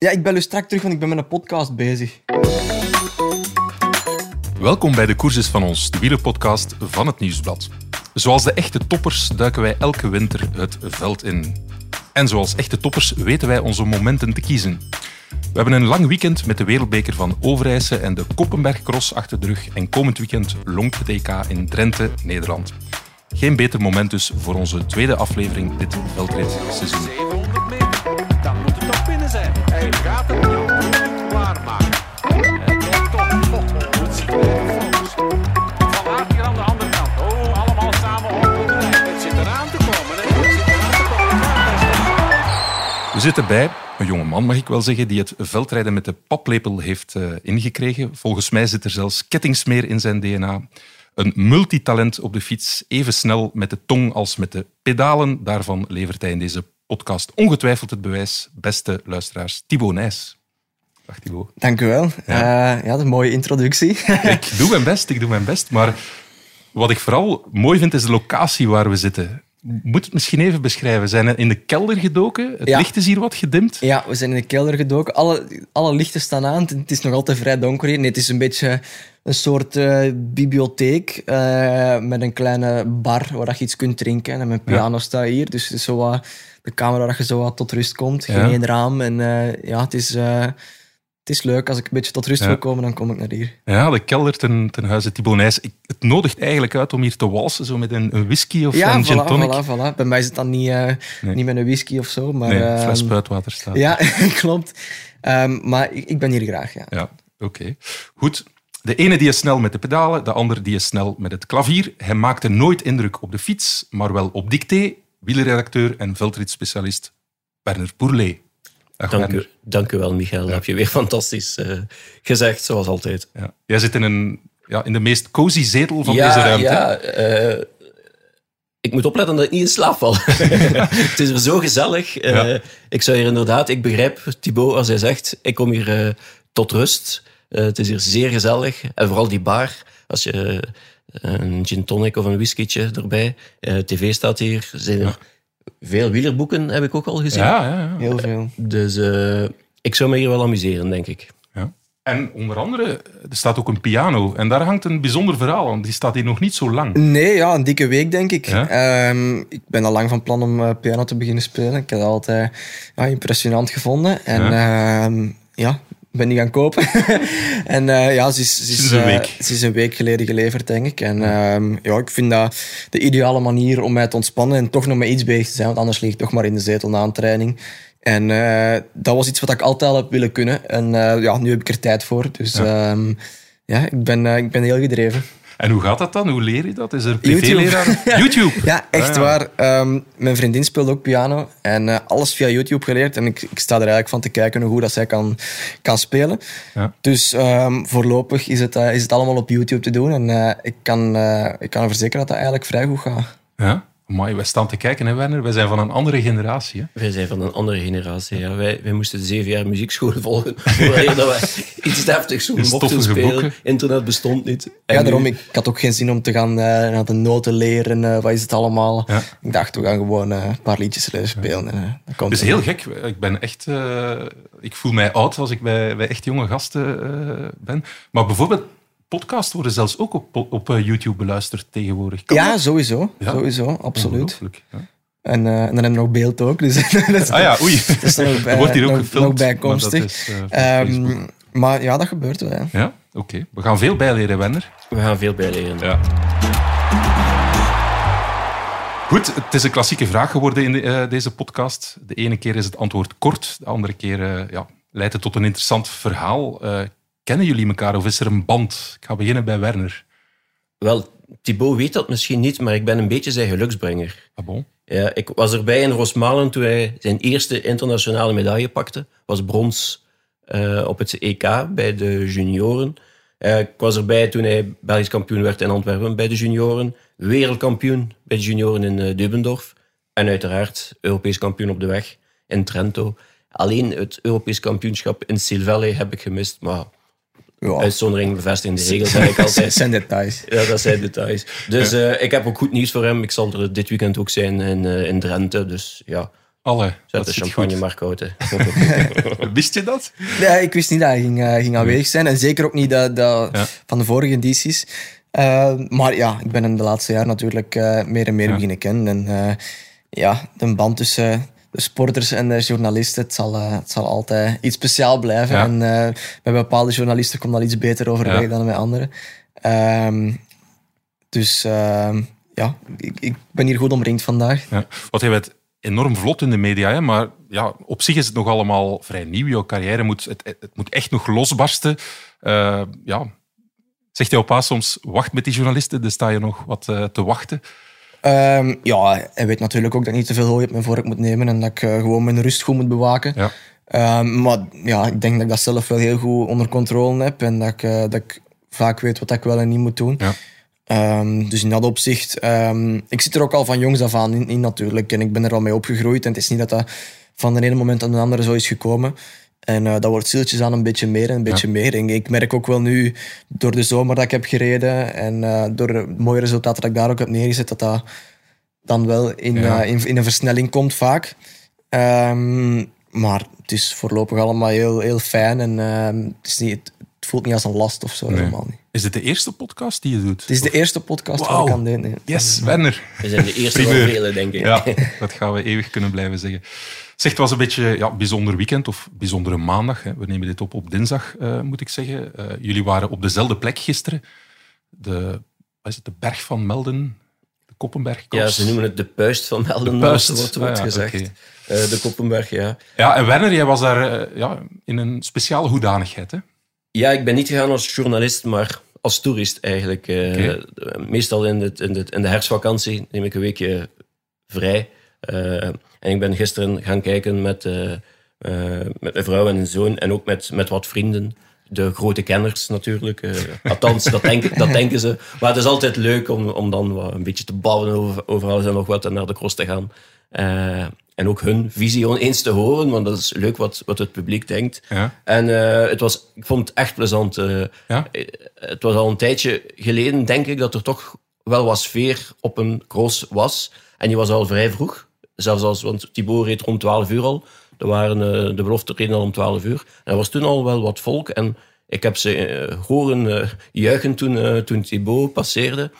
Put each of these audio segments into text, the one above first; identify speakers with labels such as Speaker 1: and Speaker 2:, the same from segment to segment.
Speaker 1: Ja, ik bel u straks terug, want ik ben met een podcast bezig.
Speaker 2: Welkom bij de Courses van ons, de wielerpodcast van het Nieuwsblad. Zoals de echte toppers duiken wij elke winter het veld in. En zoals echte toppers weten wij onze momenten te kiezen. We hebben een lang weekend met de wereldbeker van Overijse en de Koppenberg Cross achter de rug. En komend weekend longt het in Drenthe, Nederland. Geen beter moment dus voor onze tweede aflevering dit veldritseizoen.
Speaker 3: 700 Ja, best.
Speaker 2: We zitten bij een jonge man, mag ik wel zeggen, die het veldrijden met de paplepel heeft eh, ingekregen. Volgens mij zit er zelfs kettingsmeer in zijn DNA. Een multitalent op de fiets, even snel met de tong als met de pedalen. Daarvan levert hij in deze podcast ongetwijfeld het bewijs. Beste luisteraars, Thibaut Nijs. Dag Thibaut.
Speaker 1: Dank u wel.
Speaker 2: Ja.
Speaker 1: Ja, ja een mooie introductie.
Speaker 2: Ik doe mijn best, ik doe mijn best. Maar wat ik vooral mooi vind, is de locatie waar we zitten. Moet het misschien even beschrijven. We zijn in de kelder gedoken. Het
Speaker 1: Ja.
Speaker 2: licht is hier wat gedimd.
Speaker 1: ja, we zijn in de kelder gedoken. Alle, alle lichten staan aan. Het is nog altijd vrij donker hier. Nee, het is een beetje een soort eh, bibliotheek eh, met een kleine bar waar je iets kunt drinken. En mijn piano staat hier. Dus het is zo wat de kamer waar je zo wat tot rust komt. Geen
Speaker 2: Ja.
Speaker 1: raam. En eh, ja, het is, het is leuk. Als ik een beetje tot rust
Speaker 2: Ja.
Speaker 1: wil komen, dan kom ik naar hier.
Speaker 2: Ja, de kelder ten, ten huize Thibaut Nijs. Ik, het nodigt eigenlijk uit om hier te walsen, zo met een, een whisky of
Speaker 1: Ja,
Speaker 2: een gin tonic.
Speaker 1: voilà, voilà. Bij mij is het dan niet, eh,
Speaker 2: Nee.
Speaker 1: niet met een whisky of zo. Maar,
Speaker 2: Nee, een
Speaker 1: ehm,
Speaker 2: fles spuitwater staat.
Speaker 1: Ja, klopt. Ehm, maar ik, ik ben hier graag, ja.
Speaker 2: Ja, oké. Goed. De ene die is snel met de pedalen, de ander die is snel met het klavier. Hij maakte nooit indruk op de fiets, maar wel op dicté. Wielerredacteur en veldritspecialist Werner Boerlee. Dag
Speaker 4: Dank u, dank u wel, Michael. Dat heb je weer fantastisch eh, gezegd, zoals altijd.
Speaker 2: Ja. Jij zit in, een, ja, in de meest cozy zetel van deze ruimte.
Speaker 4: ja eh, ik moet opletten dat ik niet in slaap val. het is er zo gezellig. Eh,
Speaker 2: Ja.
Speaker 4: Ik zou hier inderdaad, ik begrijp Thibaut als hij zegt, ik kom hier tot rust. Het is hier zeer gezellig. En vooral die bar, als je een gin tonic of een whiskietje erbij. tv staat hier. Er zijn er veel wielerboeken, heb ik ook al gezien.
Speaker 2: Ja, ja, ja.
Speaker 1: Heel veel.
Speaker 4: Dus eh, ik zou me hier wel amuseren, denk ik.
Speaker 2: Ja. En onder andere, er staat ook een piano. En daar hangt een bijzonder verhaal aan. Die staat hier nog niet zo lang.
Speaker 1: Nee, ja, een dikke week, denk ik.
Speaker 2: Ja?
Speaker 1: Ehm, ik ben al lang van plan om eh, piano te beginnen spelen. Ik heb dat altijd ja, impressionant gevonden. En ja, ja ik ben die gaan kopen. en eh, ja, ze is, ze, is, eh,
Speaker 2: week.
Speaker 1: ze is een week geleden geleverd, denk ik. En ehm, ja, ik vind dat de ideale manier om mij te ontspannen en toch nog met iets bezig te zijn. Want anders lig ik toch maar in de zetel na een training. En eh, dat was iets wat ik altijd al heb willen kunnen. En ja, nu heb ik er tijd voor. Dus ja, ja ik, ben, ik ben heel gedreven.
Speaker 2: En hoe gaat dat dan? Hoe leer je dat? Is er
Speaker 1: YouTube.
Speaker 2: privé-leraar? YouTube.
Speaker 1: Ja, echt
Speaker 2: Ah, ja.
Speaker 1: waar. Ehm, mijn vriendin speelt ook piano en eh, alles via YouTube geleerd. En ik, ik sta er eigenlijk van te kijken hoe goed dat zij kan, kan spelen.
Speaker 2: Ja.
Speaker 1: Dus ehm, voorlopig is het, eh, is het allemaal op YouTube te doen. En eh, ik, kan, ik kan er verzekeren dat dat eigenlijk vrij goed gaat.
Speaker 2: Ja? Amai, wij staan te kijken, hè, Werner? Wij zijn van een andere generatie. Hè?
Speaker 4: Wij zijn van een andere generatie. Ja. Wij, wij moesten zeven jaar muziekschool volgen. Voordat we iets deftigs mochten spelen.
Speaker 2: boeken.
Speaker 4: Internet bestond niet. En
Speaker 1: Ja, daarom, ik, ik had ook geen zin om te gaan eh, naar de noten leren. eh, wat is het allemaal?
Speaker 2: Ja.
Speaker 1: Ik dacht, we gaan gewoon eh, een paar liedjes leren spelen. En, dat komt
Speaker 2: Het is heel gek. Ik ben echt... eh, ik voel mij oud als ik bij, bij echt jonge gasten eh, ben. Maar bijvoorbeeld, podcasts worden zelfs ook op, op eh, YouTube beluisterd tegenwoordig. Kan
Speaker 1: Ja,
Speaker 2: dat?
Speaker 1: sowieso.
Speaker 2: Ja.
Speaker 1: Sowieso, absoluut.
Speaker 2: Ja.
Speaker 1: En, eh, en dan hebben we nog beeld ook. Dus dat
Speaker 2: Ah ja, oei.
Speaker 1: Dat is nog bij-
Speaker 2: er wordt hier ook
Speaker 1: nog-
Speaker 2: gefilmd.
Speaker 1: nog bijkomstig.
Speaker 2: maar dat is, eh,
Speaker 1: Ehm, maar ja, dat gebeurt wel. Ja.
Speaker 2: Ja, oké. We gaan veel bijleren, Werner.
Speaker 4: We gaan veel bijleren.
Speaker 2: Ja. Goed, het is een klassieke vraag geworden in de- eh, deze podcast. De ene keer is het antwoord kort, de andere keer eh, ja, leidt het tot een interessant verhaal. Eh, kennen jullie elkaar of is er een band? Ik ga beginnen bij Werner.
Speaker 4: Wel, Thibaut weet dat misschien niet, maar ik ben een beetje zijn geluksbrenger.
Speaker 2: Ah bon?
Speaker 4: Ja, ik was erbij in Rosmalen toen hij zijn eerste internationale medaille pakte. was brons eh, op het EK bij de junioren. Eh, ik was erbij toen hij Belgisch kampioen werd in Antwerpen bij de junioren. Wereldkampioen bij de junioren in eh, Dubendorf. En uiteraard Europees kampioen op de weg in Trento. Alleen het Europees kampioenschap in Silvelle heb ik gemist. Maar
Speaker 1: Ja.
Speaker 4: uitzondering bevestigen de regels, zeg ik
Speaker 1: Dat
Speaker 4: altijd.
Speaker 1: zijn details.
Speaker 4: Ja, dat zijn details. Dus eh, ik heb ook goed nieuws voor hem. Ik zal er dit weekend ook zijn in, eh, in Drenthe. Dus ja,
Speaker 2: Allee,
Speaker 4: Zet
Speaker 2: dat
Speaker 4: de champagne
Speaker 2: goed.
Speaker 4: maar koud. hè.
Speaker 2: Wist je dat?
Speaker 1: Nee, ik wist niet dat hij ging, eh, ging aanwezig zijn. En zeker ook niet dat, dat
Speaker 2: Ja.
Speaker 1: van de vorige edities. Eh, maar ja, ik ben hem de laatste jaar natuurlijk eh, meer en meer
Speaker 2: Ja.
Speaker 1: beginnen kennen. En eh, ja, de band tussen de sporters en de journalisten, het zal, eh, het zal altijd iets speciaal blijven.
Speaker 2: Ja.
Speaker 1: En eh, met bepaalde journalisten komt dat iets beter overweg
Speaker 2: Ja.
Speaker 1: dan met anderen. Ehm, dus ehm, ja, ik, ik ben hier goed omringd vandaag.
Speaker 2: Ja. Want jij bent enorm vlot in de media, hè? maar ja, op zich is het nog allemaal vrij nieuw. Jouw carrière moet, het, het moet echt nog losbarsten. Eh, ja. Zegt jouw pa soms, wacht met die journalisten, dan sta je nog wat te wachten.
Speaker 1: Ehm, ja, hij weet natuurlijk ook dat ik niet te veel hooi op mijn vork moet nemen en dat ik eh, gewoon mijn rust goed moet bewaken.
Speaker 2: Ja.
Speaker 1: Ehm, maar ja, ik denk dat ik dat zelf wel heel goed onder controle heb en dat ik, eh, dat ik vaak weet wat ik wel en niet moet doen.
Speaker 2: Ja.
Speaker 1: Ehm, dus in dat opzicht, ik zit er ook al van jongs af aan in, in natuurlijk en ik ben er al mee opgegroeid en het is niet dat dat van de ene moment aan de andere zo is gekomen. En eh, dat wordt stiltjes aan een beetje meer en een beetje meer. En ik merk ook wel nu, door de zomer dat ik heb gereden en eh, door de mooie resultaten dat ik daar ook heb neergezet, dat dat dan wel in,
Speaker 2: Ja.
Speaker 1: eh, in, in een versnelling komt vaak. Ehm, maar het is voorlopig allemaal heel, heel fijn en ehm, het, is niet, het voelt niet als een last of zo.
Speaker 2: Nee.
Speaker 1: Helemaal niet.
Speaker 2: Is dit de eerste podcast die je doet?
Speaker 1: Het is de eerste podcast waar ik aan deed. nee.
Speaker 2: Yes, Werner.
Speaker 4: We zijn de eerste van velen, denk ik.
Speaker 2: Ja, dat gaan we eeuwig kunnen blijven zeggen. Zeg, het was een beetje ja, bijzonder weekend of bijzondere maandag. Hè. We nemen dit op op dinsdag, eh, moet ik zeggen. Eh, jullie waren op dezelfde plek gisteren. De, wat is het, de berg van Melden, de Koppenberg.
Speaker 4: Ja, ze noemen het de puist van Melden,
Speaker 2: De puist.
Speaker 4: wordt, wordt
Speaker 2: Ah, ja,
Speaker 4: gezegd. Eh, de Koppenberg, ja.
Speaker 2: Ja, en Werner, jij was daar ja, in een speciale hoedanigheid. Hè?
Speaker 4: Ja, ik ben niet gegaan als journalist, maar als toerist eigenlijk. Eh. Meestal in, het, in, het, in de herfstvakantie neem ik een weekje vrij. Eh, en ik ben gisteren gaan kijken met, eh, met mijn vrouw en een zoon en ook met, met wat vrienden. De grote kenners natuurlijk. Althans, dat denken, dat denken ze. Maar het is altijd leuk om, om dan wat een beetje te babbelen over, over alles en nog wat en naar de cross te gaan. En ook hun visie eens te horen, want dat is leuk wat, wat het publiek denkt.
Speaker 2: Ja.
Speaker 4: En eh, het was, ik vond het echt plezant. eh.
Speaker 2: Ja?
Speaker 4: Eh, Het was al een tijdje geleden, denk ik, dat er toch wel wat sfeer op een cross was. En die was al vrij vroeg. Zelfs als, want Thibaut reed rond 12 uur al. Er waren, de belofte reden al om 12 uur. En er was toen al wel wat volk. En ik heb ze horen juichen toen, toen Thibaut passeerde.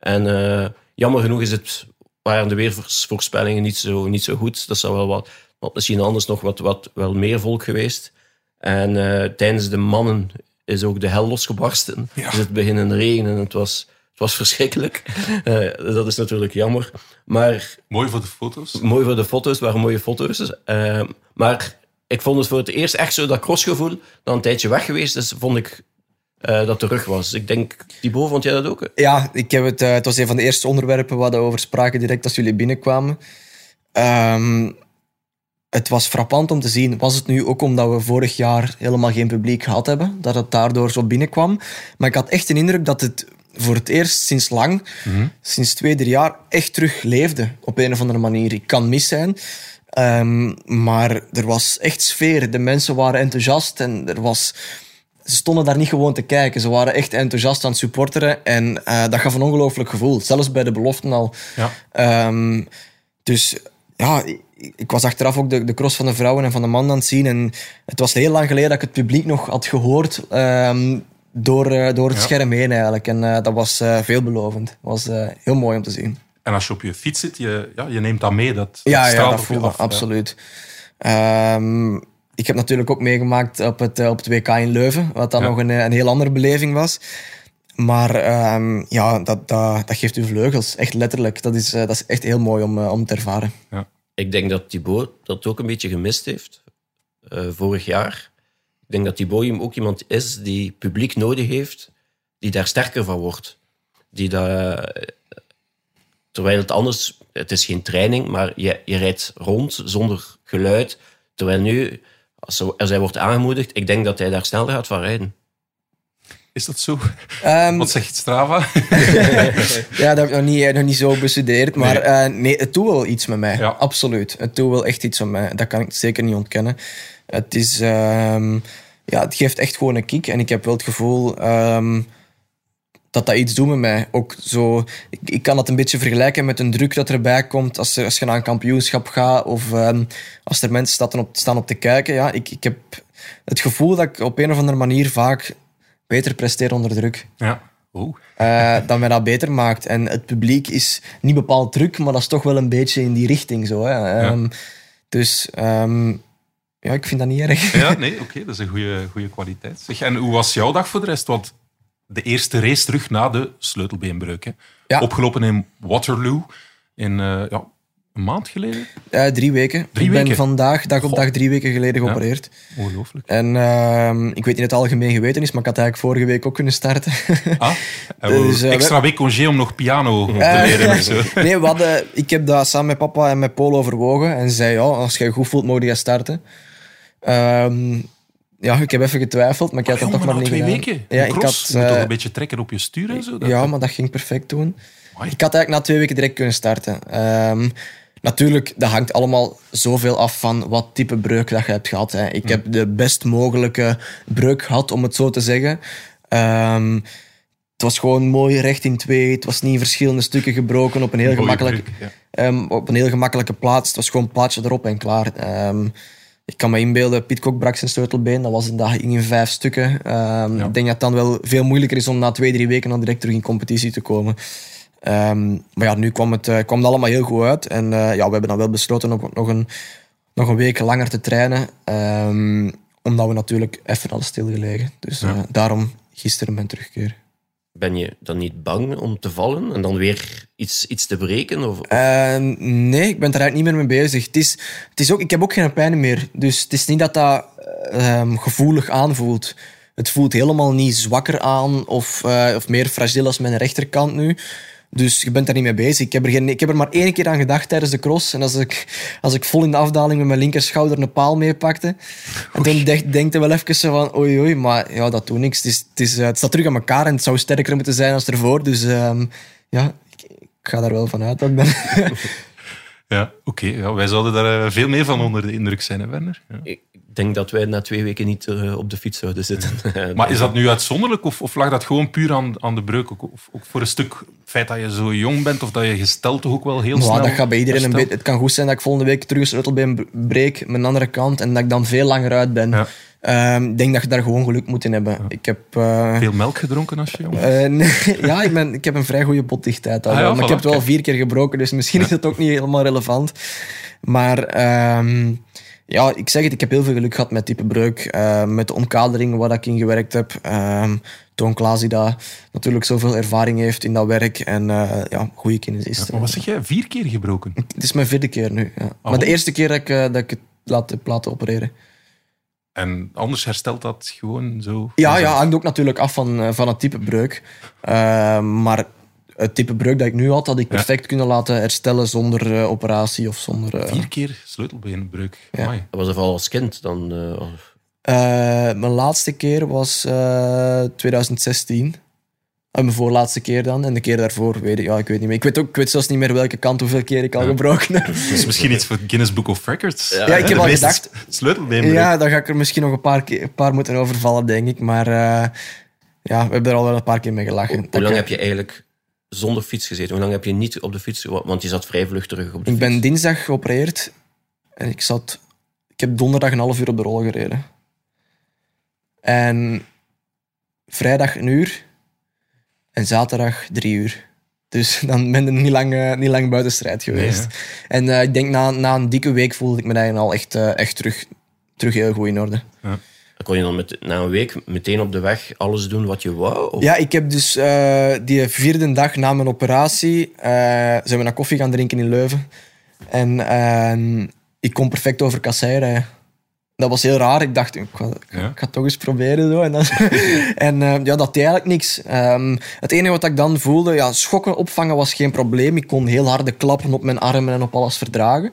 Speaker 4: En jammer genoeg is het, waren de weervoorspellingen niet zo, niet zo goed. Dat zou wel wat, wat misschien anders nog wat, wat wel meer volk geweest. En eh, tijdens de mannen is ook de hel losgebarsten.
Speaker 2: Ja.
Speaker 4: Dus het beginnen regenen. Het was, het was verschrikkelijk. Eh, dat is natuurlijk jammer. Maar
Speaker 2: Mooi voor de foto's.
Speaker 4: mooi voor de foto's, het waren mooie foto's. Eh, maar ik vond het voor het eerst echt zo dat crossgevoel, dat een tijdje weg geweest is, vond ik eh, dat terug was. Ik denk, Thibaut, vond jij dat ook?
Speaker 1: Ja, ik heb het, eh, het was een van de eerste onderwerpen waar we over spraken direct als jullie binnenkwamen. Ehm, het was frappant om te zien. Was het nu ook omdat we vorig jaar helemaal geen publiek gehad hebben, dat het daardoor zo binnenkwam. Maar ik had echt de indruk dat het voor het eerst sinds lang, sinds twee, drie jaar, echt terug leefde op een of andere manier. Ik kan mis zijn, ehm, maar er was echt sfeer. De mensen waren enthousiast en er was ze stonden daar niet gewoon te kijken. Ze waren echt enthousiast aan het supporteren. En eh, dat gaf een ongelooflijk gevoel. Zelfs bij de beloften al.
Speaker 2: Ja.
Speaker 1: Ehm, dus ja, ik, ik was achteraf ook de, de cross van de vrouwen en van de man aan het zien. En het was heel lang geleden dat ik het publiek nog had gehoord ehm, door, eh, door het
Speaker 2: Ja.
Speaker 1: scherm heen eigenlijk. En eh, dat was veelbelovend. Dat was heel mooi om te zien.
Speaker 2: En als je op je fiets zit, je, ja, je neemt dat mee. Dat,
Speaker 1: Ja, ja
Speaker 2: straalt
Speaker 1: dat voelde
Speaker 2: af.
Speaker 1: absoluut. Ehm, ik heb natuurlijk ook meegemaakt op het, eh, op het WK in Leuven, wat dan
Speaker 2: Ja.
Speaker 1: nog een, eh, een heel andere beleving was. Maar ehm, ja, dat, dat, dat geeft u vleugels, echt letterlijk. Dat is, eh, dat is echt heel mooi om, om te ervaren.
Speaker 4: Ik denk dat Thibaut dat ook een beetje gemist heeft eh, vorig jaar. Ik denk dat Thibaut ook iemand is die publiek nodig heeft, die daar sterker van wordt. Die daar, terwijl het anders, het is geen training, maar je, je rijdt rond zonder geluid. Terwijl nu, als, als hij wordt aangemoedigd, ik denk dat hij daar sneller gaat van rijden.
Speaker 2: Is dat zo?
Speaker 1: Ehm,
Speaker 2: Wat zegt Strava?
Speaker 1: ja, dat heb ik nog niet, eh, nog niet zo bestudeerd. Maar
Speaker 2: Nee.
Speaker 1: nee, nee het doet wel iets met mij.
Speaker 2: Ja.
Speaker 1: Absoluut. Het doet wel echt iets met mij. Dat kan ik zeker niet ontkennen. Het, is, ehm, ja, het geeft echt gewoon een kick. En ik heb wel het gevoel ehm, dat dat iets doet met mij. Ook zo, ik, ik kan dat een beetje vergelijken met een druk dat erbij komt als, er- als je naar een kampioenschap gaat of ehm, als er mensen staan op, staan op te kijken. Ja, ik, ik heb het gevoel dat ik op een of andere manier vaak beter presteer onder druk.
Speaker 2: Ja. Oh.
Speaker 1: eh, dat mij dat beter maakt. En het publiek is niet bepaald druk, maar dat is toch wel een beetje in die richting zo. Hè. Ehm, Dus ehm, ja, ik vind dat niet erg.
Speaker 2: Ja, nee, oké, dat is een goede, goede kwaliteit. Zeg, en hoe was jouw dag voor de rest? Want de eerste race terug na de sleutelbeenbreuk.
Speaker 1: Ja.
Speaker 2: Opgelopen in Waterloo in eh, ja, een maand geleden.
Speaker 1: Eh, drie weken.
Speaker 2: Drie
Speaker 1: ik ben
Speaker 2: weken?
Speaker 1: vandaag, dag op dag, drie weken geleden geopereerd.
Speaker 2: Ongelooflijk.
Speaker 1: En ehm, ik weet niet of het algemeen geweten is, maar ik had eigenlijk vorige week ook kunnen starten.
Speaker 2: Ah,
Speaker 1: Dus, eh,
Speaker 2: extra week congé om nog piano te
Speaker 1: Eh,
Speaker 2: leren. zo.
Speaker 1: nee, we hadden, ik heb dat samen met papa en met Paul overwogen. En ze zei, ja, als je je goed voelt, mag je starten. Ehm, ja, ik heb even getwijfeld, maar ik had
Speaker 2: Oh,
Speaker 1: het toch
Speaker 2: maar
Speaker 1: niet
Speaker 2: twee
Speaker 1: gedaan.
Speaker 2: weken.
Speaker 1: Ja, ik had,
Speaker 2: je moet toch
Speaker 1: eh,
Speaker 2: een beetje trekken op je stuur en zo. Dat-
Speaker 1: Ja, maar dat ging perfect toen.
Speaker 2: Amai.
Speaker 1: Ik had eigenlijk na twee weken direct kunnen starten. Ehm, natuurlijk, dat hangt allemaal zoveel af van wat type breuk dat je hebt gehad. Hè. Ik heb de best mogelijke breuk gehad, om het zo te zeggen. Ehm, het was gewoon mooi recht in twee. Het was niet in verschillende stukken gebroken op een heel,
Speaker 2: Mooie
Speaker 1: gemakkelijk,
Speaker 2: breuk, ja.
Speaker 1: ehm, op een heel gemakkelijke plaats. Het was gewoon een plaatje erop en klaar. Ik kan me inbeelden, Pitcock brak zijn sleutelbeen. Dat was een dag in vijf stukken. Ehm, Ik denk dat het dan wel veel moeilijker is om na twee, drie weken dan direct terug in competitie te komen. Ehm, maar ja, nu kwam het, eh, kwam het allemaal heel goed uit. En eh, ja, we hebben dan wel besloten om nog een, nog een week langer te trainen. Ehm, omdat we natuurlijk even hadden stilgelegen. Dus eh, daarom gisteren mijn terugkeer.
Speaker 4: Ben je dan niet bang om te vallen en dan weer iets, iets te breken? Of,
Speaker 1: Eh, nee, ik ben er eigenlijk niet meer mee bezig. Het is, het is ook, ik heb ook geen pijn meer. Dus het is niet dat dat ehm, gevoelig aanvoelt. Het voelt helemaal niet zwakker aan of, eh, of meer fragiel als mijn rechterkant nu. Dus je bent daar niet mee bezig. Ik heb, er geen, ik heb er maar één keer aan gedacht tijdens de cross. En als ik, als ik vol in de afdaling met mijn linkerschouder een paal meepakte. En toen denk, denkte wel even zo van oei oei, maar ja, dat doet niks. Het, is, het, is, eh, het staat terug aan elkaar en het zou sterker moeten zijn als ervoor. Dus ehm, ja, ik, ik ga daar wel van uit dat ik ben.
Speaker 2: Ja, oké. ja, wij zouden daar eh, veel meer van onder de indruk zijn, hè, Werner? Ja.
Speaker 4: Ik denk dat wij na twee weken niet eh, op de fiets zouden zitten.
Speaker 2: Maar is dat nu uitzonderlijk of, of lag dat gewoon puur aan, aan de breuk? Ook, of, ook voor een stuk het feit dat je zo jong bent of dat je gesteld toch ook wel heel
Speaker 1: Maar
Speaker 2: snel
Speaker 1: dat gaat bij iedereen een beetje. Het kan goed zijn dat ik volgende week terug een sleutelbeen b- breek, mijn andere kant, en dat ik dan veel langer uit ben.
Speaker 2: Ja.
Speaker 1: Ehm, ik denk dat je daar gewoon geluk moet in hebben. Ik heb. eh,
Speaker 2: Veel melk gedronken als je jong
Speaker 1: eh, nee, ja, ik, ben, ik heb een vrij goede potdichtheid. al
Speaker 2: Ah ja,
Speaker 1: maar ik heb het wel vier keer gebroken, dus misschien is het ook niet helemaal relevant. Maar ehm, ja, ik zeg het, ik heb heel veel geluk gehad met type breuk. eh, met de omkadering waar ik in gewerkt heb. Ehm Toon Klaas, die daar natuurlijk zoveel ervaring heeft in dat werk. En eh, ja, goede kennis is.
Speaker 2: Maar wat zeg jij? Vier keer gebroken?
Speaker 1: Het is mijn vierde keer nu. Ja. Maar de eerste keer dat ik, eh, dat ik het laat, heb laten opereren.
Speaker 2: En anders herstelt dat gewoon zo?
Speaker 1: Ja, ja, hangt ook natuurlijk af van, van het type breuk. Eh, maar het type breuk dat ik nu had, had ik
Speaker 2: Ja.
Speaker 1: perfect kunnen laten herstellen zonder eh, operatie of zonder... eh,
Speaker 2: Vier keer sleutelbeenbreuk.
Speaker 1: Ja.
Speaker 2: Amai.
Speaker 4: Dat was er vooral als kind dan. eh, of-
Speaker 1: eh, mijn laatste keer was eh, 2016. En mijn voorlaatste keer dan. En de keer daarvoor weet ik, ja, ik weet niet meer. Ik weet, ook, ik weet zelfs niet meer welke kant, hoeveel keer ik al gebroken heb.
Speaker 2: Dus misschien iets voor Guinness Book of Records.
Speaker 4: Ja,
Speaker 1: ik heb
Speaker 2: De
Speaker 1: al gedacht-
Speaker 2: Sleutelbeenbreuk.
Speaker 1: Ja, dan ga ik er misschien nog een paar, keer, een paar moeten overvallen, denk ik. Maar eh, ja, we hebben er al wel een paar keer mee gelachen.
Speaker 4: Hoe lang heb je eigenlijk zonder fiets gezeten? Hoe lang heb je niet op de fiets Want je zat vrij vlug terug op de
Speaker 1: Ik
Speaker 4: fiets.
Speaker 1: ben dinsdag geopereerd en ik zat... Ik heb donderdag een half uur op de rol gereden. En vrijdag een uur en zaterdag drie uur. Dus dan ben ik niet lang, eh, niet lang buiten strijd geweest. en eh, ik denk na, na een dikke week voelde ik me eigenlijk al echt, eh, echt terug, terug heel goed in ode.
Speaker 4: Dan kon je dan met, na een week meteen op de weg alles doen wat je wou? Of?
Speaker 1: Ja, ik heb dus eh, die vierde dag na mijn operatie eh, zijn we naar koffie gaan drinken in Leuven. En eh, ik kon perfect over kassei rijden. Dat was heel raar. Ik dacht, ik ga, ik ga-
Speaker 2: Ja.
Speaker 1: ik ga het toch eens proberen. Zo. En, dan, en eh, ja, dat deed eigenlijk niks. Ehm, het enige wat ik dan voelde, ja, schokken opvangen was geen probleem. Ik kon heel harde klappen op mijn armen en op alles verdragen.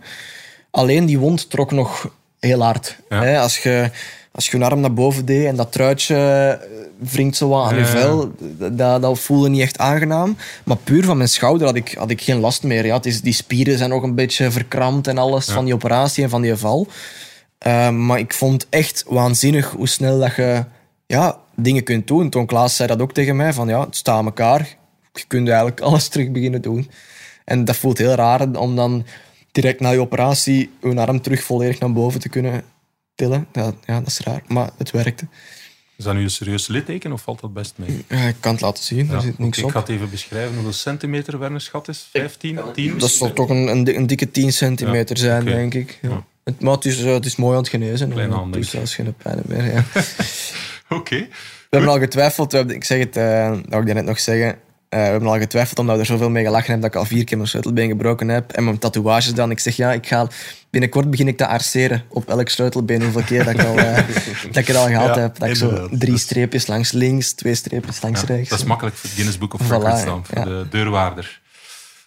Speaker 1: Alleen die wond trok nog heel hard.
Speaker 2: Ja.
Speaker 1: Hè, als je als je je arm naar boven deed en dat truitje eh, wringt zo wat aan je vel, dat, dat voelde niet echt aangenaam. Maar puur van mijn schouder had ik, had ik geen last meer. Ja. Het is, die spieren zijn nog een beetje verkrampt en alles van die operatie en van die val. Eh, maar ik vond echt waanzinnig hoe snel dat je ja, dingen kunt doen. Toon Klaas zei dat ook tegen mij, van ja, het staat aan elkaar. Je kunt eigenlijk alles terug beginnen doen. En dat voelt heel raar om dan direct na je operatie je arm terug volledig naar boven te kunnen tillen. Ja, ja dat is raar, maar het werkte.
Speaker 2: Is dat nu een serieus litteken of valt dat best mee?
Speaker 1: Ja, ik kan het laten zien,
Speaker 2: Ja,
Speaker 1: er zit niks op.
Speaker 2: Ik ga het even beschrijven hoeveel centimeter Werner's gat is. 15, 10?
Speaker 1: Dat zal toch een, een, di- een dikke 10 centimeter zijn, denk ik. Ja.
Speaker 2: Ja.
Speaker 1: Het, maar het is, eh, het is mooi aan het genezen.
Speaker 2: Kleine
Speaker 1: en
Speaker 2: hand,
Speaker 1: het doet
Speaker 2: denk ik.
Speaker 1: zelfs geen pijn meer. Ja.
Speaker 2: Oké.
Speaker 1: We hebben al getwijfeld, we hebben, ik zeg het, eh dat ik net nog zeggen. Eh, we hebben al getwijfeld omdat we er zoveel mee gelachen hebben dat ik al vier keer mijn sleutelbeen gebroken heb. En mijn tatoeages dan. Ik zeg ja, ik ga, binnenkort begin ik te arceren op elk sleutelbeen. Hoeveel keer dat ik, al, eh, dat ik het al gehad
Speaker 2: Ja,
Speaker 1: heb. Dat ik zo drie
Speaker 2: Dat-
Speaker 1: streepjes langs links, twee streepjes langs
Speaker 2: Ja,
Speaker 1: rechts.
Speaker 2: dat is makkelijk voor het Guinness Book of
Speaker 1: Voilà,
Speaker 2: Records voor
Speaker 1: ja.
Speaker 2: de deurwaarder.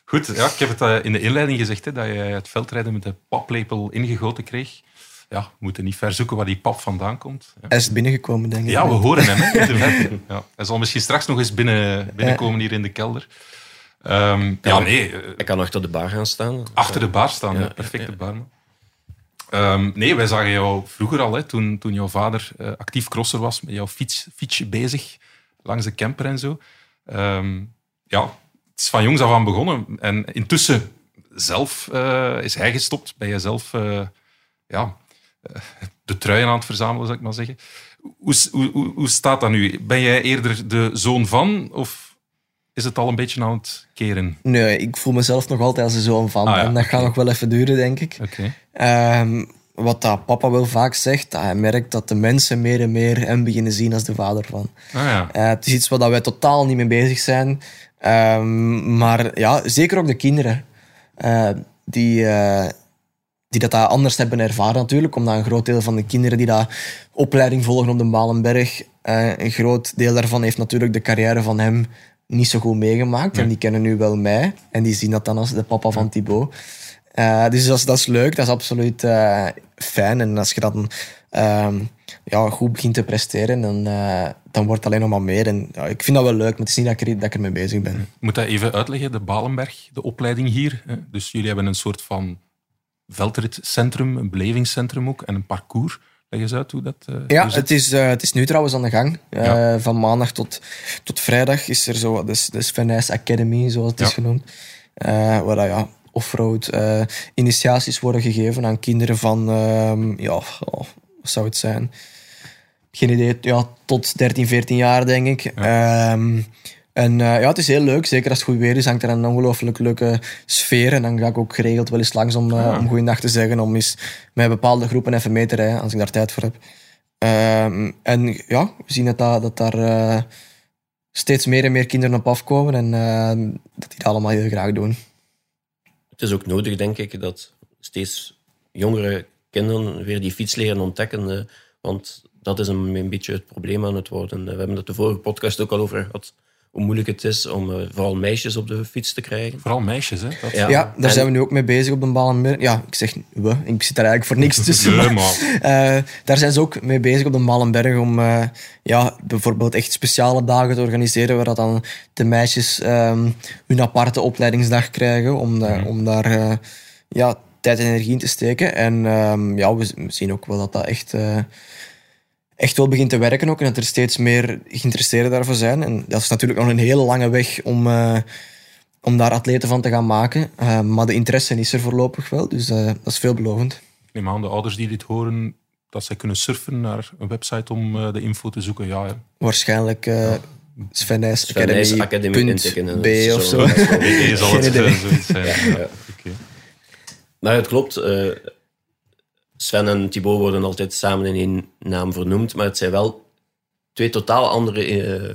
Speaker 2: Goed, ja, ik heb het eh, in de inleiding gezegd hè, dat je het veldrijden met de paplepel ingegoten kreeg. Ja, we moeten niet ver zoeken waar die pap vandaan komt. Ja,
Speaker 1: Hij is binnengekomen, denk ik.
Speaker 2: Ja, we horen hem hè. Ja, hij zal misschien straks nog eens binnen, binnenkomen hier in de kelder. Ehm, ja, nee, eh,
Speaker 4: Ik kan achter de bar gaan staan.
Speaker 2: achter de bar staan,
Speaker 4: Ja,
Speaker 2: ja, perfecte barman. Ehm, nee, wij zagen jou vroeger al, hè, toen, toen jouw vader eh, actief crosser was, met jouw fiets, fietsje bezig, langs de camper en zo. Ehm, ja, het is van jongs af aan begonnen. En intussen zelf eh, is hij gestopt. Ben je zelf eh, ja, de truien aan het verzamelen, zou ik maar zeggen. Hoe, hoe, hoe, staat dat nu? Ben jij eerder de zoon van, of is het al een beetje aan het keren?
Speaker 1: Nee, ik voel mezelf nog altijd als een zoon van.
Speaker 2: Ah, ja,
Speaker 1: en dat gaat nog wel even duren, denk ik.
Speaker 2: Oké.
Speaker 1: Ehm, wat dat papa wel vaak zegt, dat hij merkt dat de mensen meer en meer hem beginnen zien als de vader van.
Speaker 2: Ah ja.
Speaker 1: Eh, het is iets waar wij totaal niet mee bezig zijn. Ehm, maar ja, zeker ook de kinderen. eh, die, eh, die dat, dat anders hebben ervaren natuurlijk. Omdat een groot deel van de kinderen die dat opleiding volgen op de Balenberg, eh, een groot deel daarvan heeft natuurlijk de carrière van hem niet zo goed meegemaakt. En die kennen nu wel mij. En die zien dat dan als de papa van Thibaut. Eh, dus dat is, dat is leuk, dat is absoluut eh, fijn. En als je dan ehm, ja, goed begint te presteren, dan, dan wordt het alleen nog maar meer. En ja, ik vind dat wel leuk, maar het is niet dat ik, er, dat ik ermee bezig ben.
Speaker 2: Ik moet dat even uitleggen, de Balenberg, de opleiding hier. hè. Dus jullie hebben een soort van veldritcentrum, een belevingscentrum ook en een parcours. Leg eens uit hoe dat eh,
Speaker 1: Ja, het is, eh, het is nu trouwens aan de gang. Eh,
Speaker 2: Ja.
Speaker 1: Van maandag tot, tot vrijdag is er zo de, de Sven Nys Academy, zoals het is genoemd. Waar dat, ja, offroad initiaties worden gegeven aan kinderen van, ehm, ja, oh, wat zou het zijn? Geen idee, ja, tot 13, 14 jaar denk ik. Ehm, en eh, ja, het is heel leuk. Zeker als het goed weer is, hangt er een ongelooflijk leuke sfeer. En dan ga ik ook geregeld wel eens langs om,
Speaker 2: Ah.
Speaker 1: om goeiedag te zeggen. Om eens met bepaalde groepen even mee te rijden, als ik daar tijd voor heb. Ehm, en ja, we zien dat, dat, dat daar eh, steeds meer en meer kinderen op afkomen. En eh, dat die dat allemaal heel graag doen.
Speaker 4: Het is ook nodig, denk ik, dat steeds jongere kinderen weer die fiets leren ontdekken. want dat is een, een beetje het probleem aan het worden. We hebben het de vorige podcast ook al over gehad. Hoe moeilijk het is om eh, vooral meisjes op de fiets te krijgen.
Speaker 2: Vooral meisjes, hè? Dat...
Speaker 4: Ja.
Speaker 1: Ja, daar
Speaker 4: en-
Speaker 1: zijn we nu ook mee bezig op de Balenberg. Ja, ik zeg we, ik zit daar eigenlijk voor niks tussen.
Speaker 2: Nee,
Speaker 1: maar- Eh, daar zijn ze ook mee bezig op de Malenberg om eh, ja, bijvoorbeeld echt speciale dagen te organiseren waar dat dan de meisjes ehm, hun aparte opleidingsdag krijgen om, da- om daar eh, ja, tijd en energie in te steken. En ehm, ja, we, zien ook wel dat dat echt, eh, echt wel begint te werken ook en dat er steeds meer geïnteresseerden daarvoor zijn. En dat is natuurlijk nog een hele lange weg om, eh, om daar atleten van te gaan maken. Eh, maar de interesse is er voorlopig wel, dus eh, dat is veelbelovend.
Speaker 2: ik neem aan de ouders die dit horen, dat zij kunnen surfen naar een website om eh, de info te zoeken. Ja, ja.
Speaker 1: Waarschijnlijk uh, Sven Nys Academy,
Speaker 4: Academy
Speaker 1: punt
Speaker 4: intikken,
Speaker 1: B of
Speaker 4: zo.
Speaker 1: zo.
Speaker 2: Zal het zoiets zijn.
Speaker 4: Ja, ja.
Speaker 2: Oké.
Speaker 4: Maar het klopt. Sven en Thibaut worden altijd samen in één naam vernoemd. Maar het zijn wel twee totaal andere eh,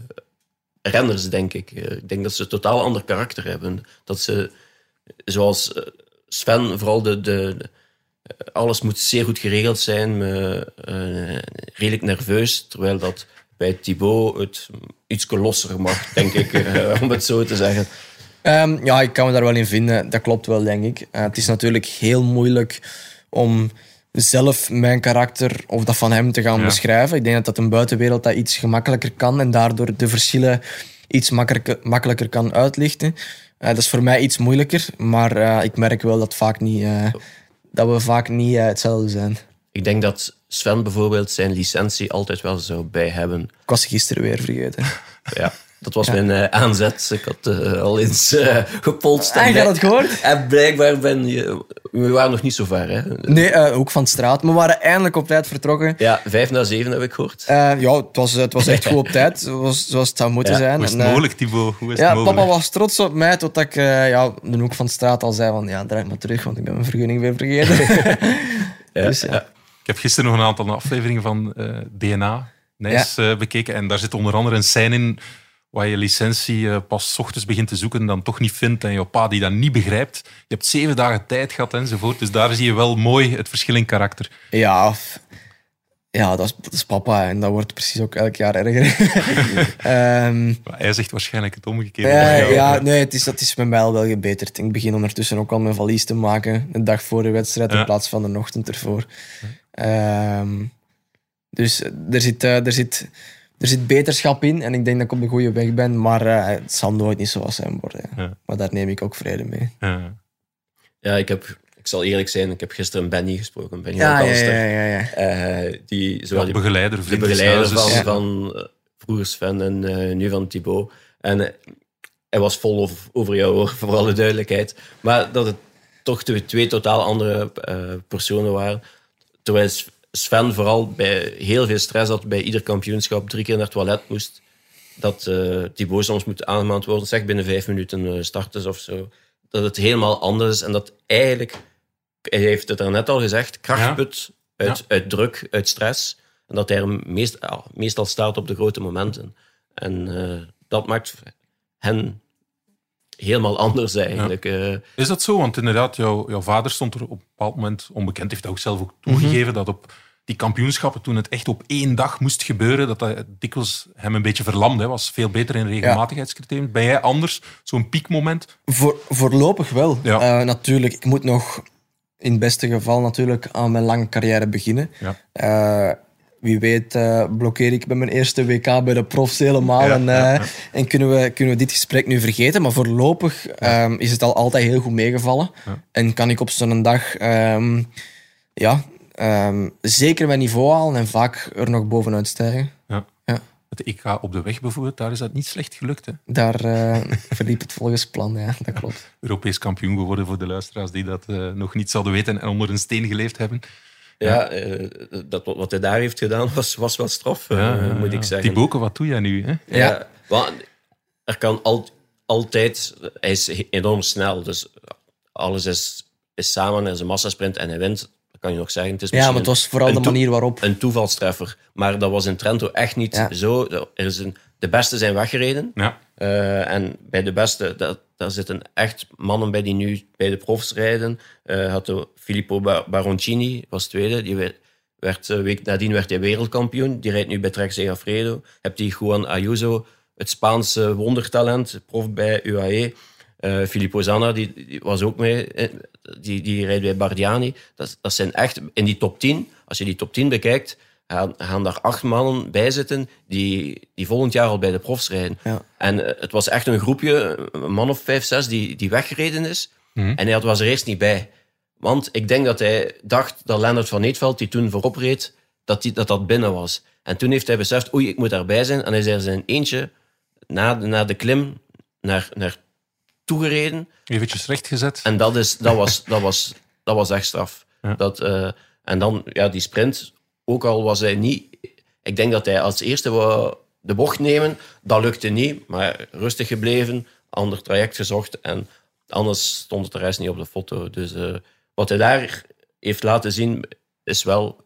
Speaker 4: renners, denk ik. Eh, ik denk dat ze een totaal ander karakter hebben. Dat ze, zoals eh, Sven, vooral de, de, alles moet zeer goed geregeld zijn. redelijk nerveus. Terwijl dat bij Thibaut het iets losser mag, denk ik. om het zo te zeggen.
Speaker 1: Ehm, ja, ik kan me daar wel in vinden. Dat klopt wel, denk ik. Het is natuurlijk heel moeilijk om zelf mijn karakter of dat van hem te gaan
Speaker 2: Ja.
Speaker 1: beschrijven. Ik denk dat dat een buitenwereld dat iets gemakkelijker kan en daardoor de verschillen iets makkelijker, makkelijker kan uitlichten. Eh, dat is voor mij iets moeilijker, maar eh, ik merk wel dat, vaak niet, eh, dat we vaak niet eh, hetzelfde zijn.
Speaker 4: Ik denk dat Sven bijvoorbeeld zijn licentie altijd wel zou bij hebben.
Speaker 1: Ik was gisteren weer vergeten.
Speaker 4: Ja, dat was mijn eh, aanzet. Ik had eh, al eens eh, gepolst.
Speaker 1: Ah,
Speaker 4: en
Speaker 1: je had het gehoord?
Speaker 4: En blijkbaar ben je... We waren nog niet zo ver, hè.
Speaker 1: Nee, eh, Hoek van Straat. We waren eindelijk op tijd vertrokken.
Speaker 4: Ja, vijf na zeven heb ik gehoord.
Speaker 1: Eh, ja, het was, het was echt goed op tijd, zoals, zoals het zou moeten
Speaker 4: Ja,
Speaker 1: zijn.
Speaker 2: Hoe is het
Speaker 1: En,
Speaker 2: mogelijk, Thibaut? Hoe is het mogelijk?
Speaker 1: papa was trots op mij totdat ik eh, ja, de hoek van straat al zei van ja, draai maar terug, want ik ben mijn vergunning weer vergeten.
Speaker 4: Ja,
Speaker 1: dus ja.
Speaker 4: ja.
Speaker 2: Ik heb gisteren nog een aantal afleveringen van eh, DNA Nijs eh, bekeken. En daar zit onder andere een scène in waar je licentie eh, pas ochtends begint te zoeken en dan toch niet vindt. En je pa die dat niet begrijpt. Je hebt zeven dagen tijd gehad enzovoort. Dus daar zie je wel mooi het verschil in karakter.
Speaker 1: Ja, ja dat, is, dat is papa en dat wordt precies ook elk jaar erger.
Speaker 2: Maar hij zegt waarschijnlijk het omgekeerde.
Speaker 1: ja,
Speaker 2: jou.
Speaker 1: ja, nee, het is, dat is met mij al wel gebeterd. Ik begin ondertussen ook al mijn valies te maken, de dag voor de wedstrijd
Speaker 2: Ja.
Speaker 1: in plaats van de ochtend ervoor. Ehm, dus er zit, eh, er, zit, er zit beterschap in en ik denk dat ik op de goede weg ben, maar eh, het zal nooit niet zoals zijn worden.
Speaker 2: Ja.
Speaker 1: Maar daar neem ik ook vrede mee.
Speaker 2: Ja.
Speaker 4: Ja, ik, heb, ik zal eerlijk zijn, ik heb gisteren Benny gesproken. Benny
Speaker 1: Ja, ja, ja, ja, ja.
Speaker 4: Eh, die, zowel
Speaker 2: Ja,
Speaker 4: die,
Speaker 2: begeleider,
Speaker 4: begeleider van.
Speaker 1: Ja.
Speaker 4: van eh, vroeger Sven en eh, nu van Thibaut. En hij was vol over, over jou, hoor, voor alle duidelijkheid. Maar dat het toch twee, twee totaal andere eh, personen waren. Terwijl Sven vooral bij heel veel stress had bij ieder kampioenschap, drie keer naar het toilet moest. Dat eh Thibaut soms moet aangemaand worden, zeg binnen vijf minuten eh, starten of zo. Dat het helemaal anders is en dat eigenlijk, hij heeft het er net al gezegd, krachtput uit,
Speaker 2: Ja.
Speaker 4: uit druk, uit stress. En dat hij er meest, ja, meestal staat op de grote momenten. En eh, dat maakt hen helemaal anders eigenlijk. Eh,
Speaker 2: Is dat zo? Want inderdaad, jouw, jouw vader stond er op een bepaald moment onbekend, heeft dat ook zelf ook toegegeven, dat op die kampioenschappen, toen het echt op één dag moest gebeuren, dat dat dikwijls hem een beetje verlamde. Hij was veel beter in regelmatigheidscriterium. Ben jij anders? Zo'n piekmoment?
Speaker 1: Voor, voorlopig wel.
Speaker 2: Ja.
Speaker 1: Eh, natuurlijk, ik moet nog in het beste geval natuurlijk aan mijn lange carrière beginnen.
Speaker 2: Ja.
Speaker 1: Eh, wie weet eh, blokkeer ik bij mijn eerste WK bij de profs helemaal
Speaker 2: Ja,
Speaker 1: en, eh,
Speaker 2: ja, ja.
Speaker 1: en kunnen, we, kunnen we dit gesprek nu vergeten. Maar voorlopig ehm, is het al altijd heel goed meegevallen. En kan ik op zo'n dag ehm, ja, ehm, zeker mijn niveau halen en vaak er nog bovenuit stijgen.
Speaker 2: Ja.
Speaker 1: Ja.
Speaker 2: Het EK op de weg bijvoorbeeld, daar is dat niet slecht gelukt. Hè?
Speaker 1: Daar eh, verliep het volgens plan, ja, dat klopt.
Speaker 2: Europees kampioen geworden voor de luisteraars die dat nog niet zouden weten en onder een steen geleefd hebben.
Speaker 4: Ja, eh, dat, wat hij daar heeft gedaan was, was wel straf, eh, moet ik zeggen.
Speaker 2: Die boken, wat doe jij nu? Hè?
Speaker 1: Ja.
Speaker 4: Ja, want er kan al, altijd... Hij is enorm snel, dus alles is, is samen. Er is een massasprint en hij wint. Dat kan je nog zeggen. Het is
Speaker 1: Ja, maar het was vooral
Speaker 4: een
Speaker 1: de manier waarop.
Speaker 4: Een toevalstreffer. Maar dat was in Trento echt niet
Speaker 1: Ja.
Speaker 4: zo. Er is een, de beste zijn weggereden.
Speaker 2: Ja.
Speaker 4: Eh, en bij de beste, dat, daar zitten echt mannen bij die nu bij de profs rijden. Eh had Filippo Bar- Baroncini, was tweede. Die werd, werd, eh, week nadien werd hij wereldkampioen. Die rijdt nu bij Trek Segafredo. Heb die Juan Ayuso, het Spaanse wondertalent, prof bij UAE. Filippo Zanna, die, die was ook mee. Die, die rijdt bij Bardiani. Dat, dat zijn echt in die top 10. Als je die top 10 bekijkt, gaan, gaan daar acht mannen bij zitten die, die volgend jaar al bij de profs rijden.
Speaker 1: Ja.
Speaker 4: En eh, het was echt een groepje, een man of vijf, zes, die, die weggereden is. En hij had- was er eerst niet bij. Want ik denk dat hij dacht dat Lennart van Eetveld, die toen voorop reed, dat, die, dat dat binnen was. En toen heeft hij beseft, oei, ik moet daarbij zijn. En hij is er zijn eentje na, de- na de klim naar, naar toegereden.
Speaker 2: Eventjes rechtgezet.
Speaker 4: En dat, is, dat, was, dat, was, dat was echt straf.
Speaker 2: Ja.
Speaker 4: Dat, eh, en dan ja, die sprint, ook al was hij niet... Ik denk dat hij als eerste wou de bocht nemen. Dat lukte niet, maar rustig gebleven, ander traject gezocht. En anders stond het de rest niet op de foto. Dus eh, wat hij daar heeft laten zien, is wel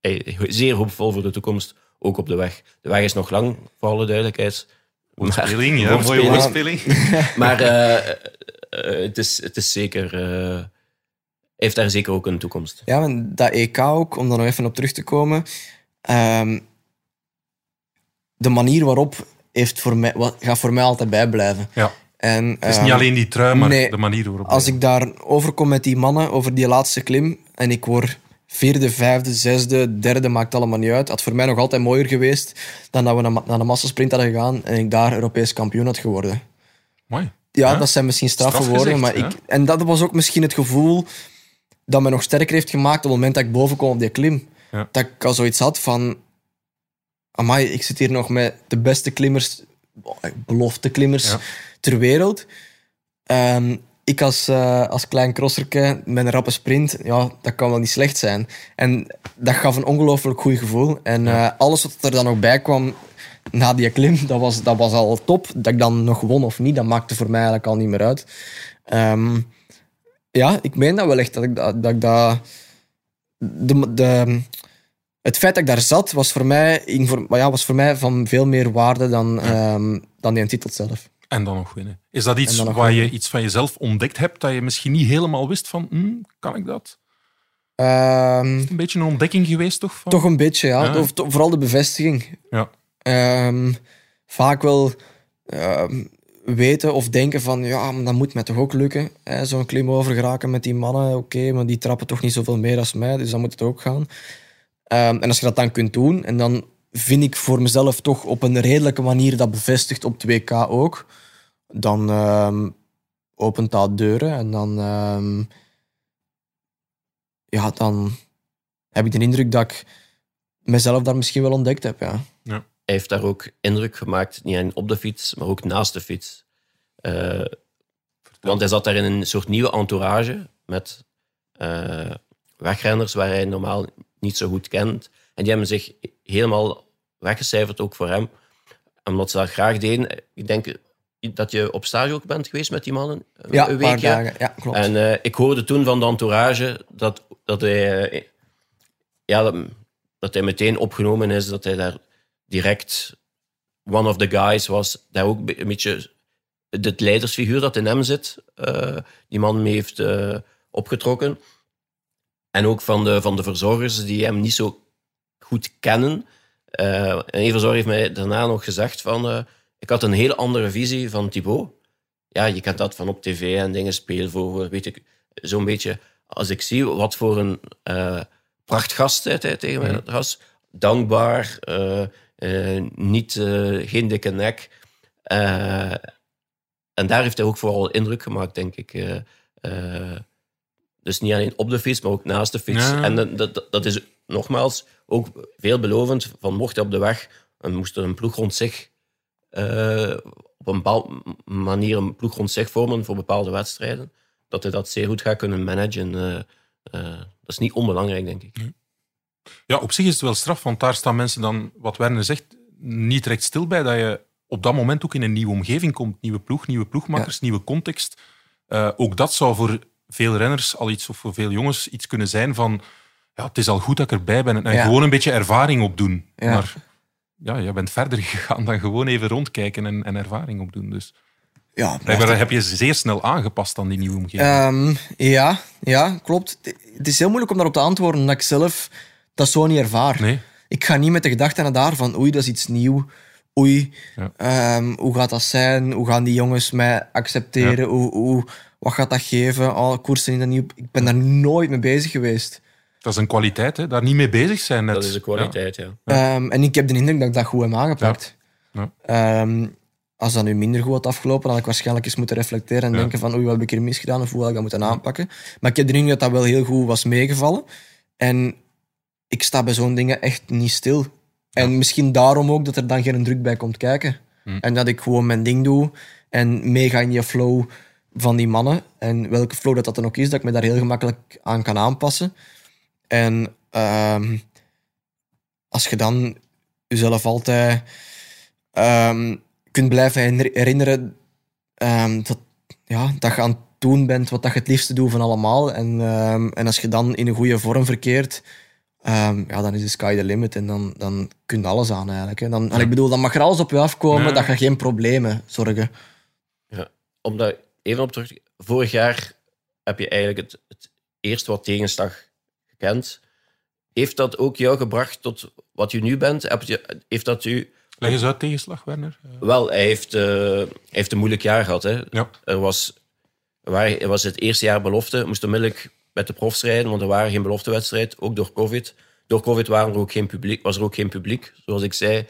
Speaker 4: eh, zeer hoopvol voor de toekomst, ook op de weg. De weg is nog lang, voor alle duidelijkheid.
Speaker 2: Woordspeling, ja, mooie
Speaker 4: Woordspeling. Maar eh, het, is, het is zeker... heeft daar zeker ook een toekomst.
Speaker 1: Ja, en dat EK ook, om daar nog even op terug te komen. ehm, de manier waarop heeft voor mij, wat, gaat voor mij altijd bijblijven.
Speaker 2: Ja.
Speaker 1: En,
Speaker 2: Het is
Speaker 1: ehm,
Speaker 2: niet alleen die trui, maar
Speaker 1: nee.
Speaker 2: de manier waarop.
Speaker 1: Als ik daar overkom met die mannen over die laatste klim en ik word vierde, vijfde, zesde, derde, maakt allemaal niet uit. Had voor mij nog altijd mooier geweest dan dat we naar, naar de massasprint hadden gegaan en ik daar Europees kampioen had geworden.
Speaker 2: Mooi.
Speaker 1: Ja,
Speaker 2: Ja,
Speaker 1: dat zijn misschien straffe
Speaker 2: straf
Speaker 1: woorden, maar ik, en dat was ook misschien het gevoel dat me nog sterker heeft gemaakt op het moment dat ik boven kwam op die klim.
Speaker 2: Ja.
Speaker 1: dat ik al zoiets had van... Amai, ik zit hier nog met de beste klimmers, belofte klimmers
Speaker 2: Ja.
Speaker 1: ter wereld. Ehm, ik als, eh, als klein crosserke met een rappe sprint, ja, dat kan wel niet slecht zijn. En dat gaf een ongelooflijk goed gevoel. En eh, alles wat er dan nog bij kwam na die klim, dat was, dat was al top. Dat ik dan nog won of niet, dat maakte voor mij eigenlijk al niet meer uit. Ehm, ja, ik meen dat wel echt, dat ik dat... dat, ik dat de, de, het feit dat ik daar zat, was voor mij, maar ja, was voor mij van veel meer waarde dan, ehm, dan die titel zelf.
Speaker 2: En dan nog winnen. Is dat iets waar je iets van jezelf ontdekt hebt dat je misschien niet helemaal wist van, hm, kan ik dat?
Speaker 1: Ehm,
Speaker 2: Een beetje een ontdekking geweest, toch? Van?
Speaker 1: Toch een beetje, ja.
Speaker 2: Ja.
Speaker 1: Of to- vooral de bevestiging.
Speaker 2: Ja.
Speaker 1: Ehm, vaak wel ehm, weten of denken van, ja, maar dat moet mij toch ook lukken. Zo'n klim overgeraken met die mannen, oké, maar die trappen toch niet zoveel meer als mij, dus dan moet het ook gaan. Ehm, en als je dat dan kunt doen, en dan vind ik voor mezelf toch op een redelijke manier dat bevestigt op 2K ook, dan ehm, opent dat deuren en dan, ehm, ja, dan heb ik de indruk dat ik mezelf daar misschien wel ontdekt heb. Ja.
Speaker 4: Hij heeft daar ook indruk gemaakt, niet alleen op de fiets, maar ook naast de fiets. Eh, want hij zat daar in een soort nieuwe entourage met eh, wegrenners waar hij normaal niet zo goed kent. En die hebben zich helemaal weggecijferd, ook voor hem. Omdat ze dat graag deden. Ik denk dat je op stage ook bent geweest met die mannen. een-
Speaker 1: Ja,
Speaker 4: een
Speaker 1: paar
Speaker 4: weekje.
Speaker 1: dagen. Ja, klopt.
Speaker 4: En eh, ik hoorde toen van de entourage dat, dat, hij, ja, dat, dat hij meteen opgenomen is, dat hij daar direct one of the guys was. Daar ook een beetje het leidersfiguur dat in hem zit, eh, die man mee heeft eh, opgetrokken. En ook van de, van de verzorgers die hem niet zo goed kennen. Eh, en een verzorger heeft mij daarna nog gezegd van... ik had een heel andere visie van Thibaut. Ja, je kent dat van op tv en dingen spelen voor, weet ik, zo'n beetje... Als ik zie wat voor een prachtgast hij tegen mij was. Dankbaar, niet, eh, geen dikke nek. Eh, en daar heeft hij ook vooral indruk gemaakt, denk ik. eh, eh, dus niet alleen op de fiets, maar ook naast de fiets.
Speaker 2: Ja.
Speaker 4: En dat, dat, dat is nogmaals ook veelbelovend. Van mocht hij op de weg, en moest er een ploeg rond zich eh, op een bepaalde manier een ploeg rond zich vormen voor bepaalde wedstrijden, dat hij dat zeer goed gaat kunnen managen. eh, eh, dat is niet onbelangrijk, denk ik.
Speaker 2: Ja, op zich is het wel straf, want daar staan mensen dan, wat Werner zegt, niet recht stil bij dat je op dat moment ook in een nieuwe omgeving komt. Nieuwe ploeg, nieuwe ploegmakkers, nieuwe context. Eh, ook dat zou voor veel renners al iets, of voor veel jongens iets kunnen zijn van ja, het is al goed dat ik erbij ben en
Speaker 1: Ja.
Speaker 2: gewoon een beetje ervaring opdoen.
Speaker 1: Ja.
Speaker 2: Maar ja, je bent verder gegaan dan gewoon even rondkijken en, en ervaring opdoen. Dus
Speaker 1: ja,
Speaker 2: blijkbaar heb je zeer snel aangepast aan die nieuwe omgeving.
Speaker 1: Ehm, ja, ja, klopt. Het is heel moeilijk om daarop te antwoorden, omdat ik zelf dat zo niet ervaar.
Speaker 2: nee?
Speaker 1: Ik ga niet met de gedachte naar daar van oei, dat is iets nieuw. Oei,
Speaker 2: Ja.
Speaker 1: ehm, hoe gaat dat zijn? Hoe gaan die jongens mij accepteren? Hoe, hoe, wat gaat dat geven? Oh, koersen in een nieuw... Ik ben daar nooit mee bezig geweest.
Speaker 2: Dat is een kwaliteit, hè? daar niet mee bezig zijn. Net.
Speaker 4: Dat is de kwaliteit, ja.
Speaker 1: Ehm, en ik heb de indruk dat ik dat goed heb aangepakt.
Speaker 2: Ja.
Speaker 1: Ehm, als dat nu minder goed had afgelopen, had ik waarschijnlijk eens moeten reflecteren en
Speaker 2: Ja.
Speaker 1: denken van oei, wat heb ik hier misgedaan of hoe had ik dat moeten aanpakken. Maar ik heb de indruk dat dat wel heel goed was meegevallen. En ik sta bij zo'n dingen echt niet stil. En misschien daarom ook dat er dan geen druk bij komt kijken.
Speaker 2: Hm.
Speaker 1: En dat ik gewoon mijn ding doe en meega in die flow van die mannen. En welke flow dat, dat dan ook is, dat ik me daar heel gemakkelijk aan kan aanpassen. En ehm, als je dan jezelf altijd ehm, kunt blijven herinner- herinneren ehm, dat, ja, dat je aan het doen bent wat dat je het liefste doet van allemaal. En, en als je dan in een goede vorm verkeert, ehm, ja, dan is de sky the limit en dan, dan kun je alles aan eigenlijk. Hè. Dan, en ik bedoel, dan mag er alles op je afkomen,
Speaker 2: Ja.
Speaker 1: dat je geen problemen zorgen.
Speaker 4: om daar even op terug te Vorig jaar heb je eigenlijk het, het eerst wat tegenslag gekend. Heeft dat ook jou gebracht tot wat je nu bent? Heb je, heeft dat u...
Speaker 2: Leg eens uit tegenslag, Werner.
Speaker 4: Wel, hij heeft, eh, hij heeft een moeilijk jaar gehad. Hè.
Speaker 2: Ja.
Speaker 4: Er was, er was het eerste jaar belofte. Moest onmiddellijk met de profs rijden, want er waren geen beloftewedstrijd. Ook door COVID. Door COVID waren er ook geen publiek, was er ook geen publiek. Zoals ik zei,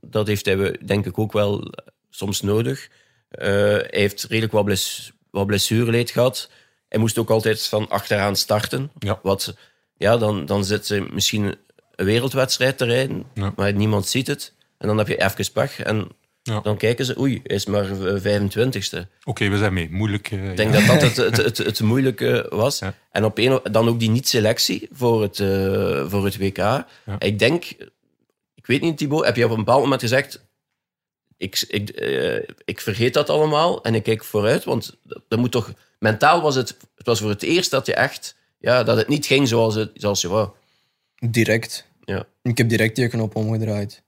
Speaker 4: dat heeft hij denk ik ook wel eh, soms nodig. Eh, hij heeft redelijk wat, bles, wat blessureleed gehad. Hij moest ook altijd van achteraan starten.
Speaker 2: Ja.
Speaker 4: Wat, ja, dan, dan zit ze misschien een wereldwedstrijd te rijden,
Speaker 2: Ja.
Speaker 4: maar niemand ziet het. En dan heb je even pech en
Speaker 2: Ja.
Speaker 4: dan kijken ze, oei, hij is maar eh, 25ste.
Speaker 2: Oké, we zijn mee. Moeilijk. eh,
Speaker 4: Ik denk
Speaker 2: ja.
Speaker 4: dat dat het, het, het, het moeilijke was.
Speaker 2: Ja.
Speaker 4: En op een, dan ook die niet-selectie voor het, eh, voor het WK. Ik denk, ik weet niet, Thibaut, heb je op een bepaald moment gezegd: ik, ik, eh, ik vergeet dat allemaal en ik kijk vooruit? Want dat moet toch, mentaal was het, het was voor het eerst dat je echt, ja, dat het niet ging zoals, het, zoals je wou.
Speaker 1: Direct.
Speaker 4: Ja.
Speaker 1: Ik heb direct die knop omgedraaid.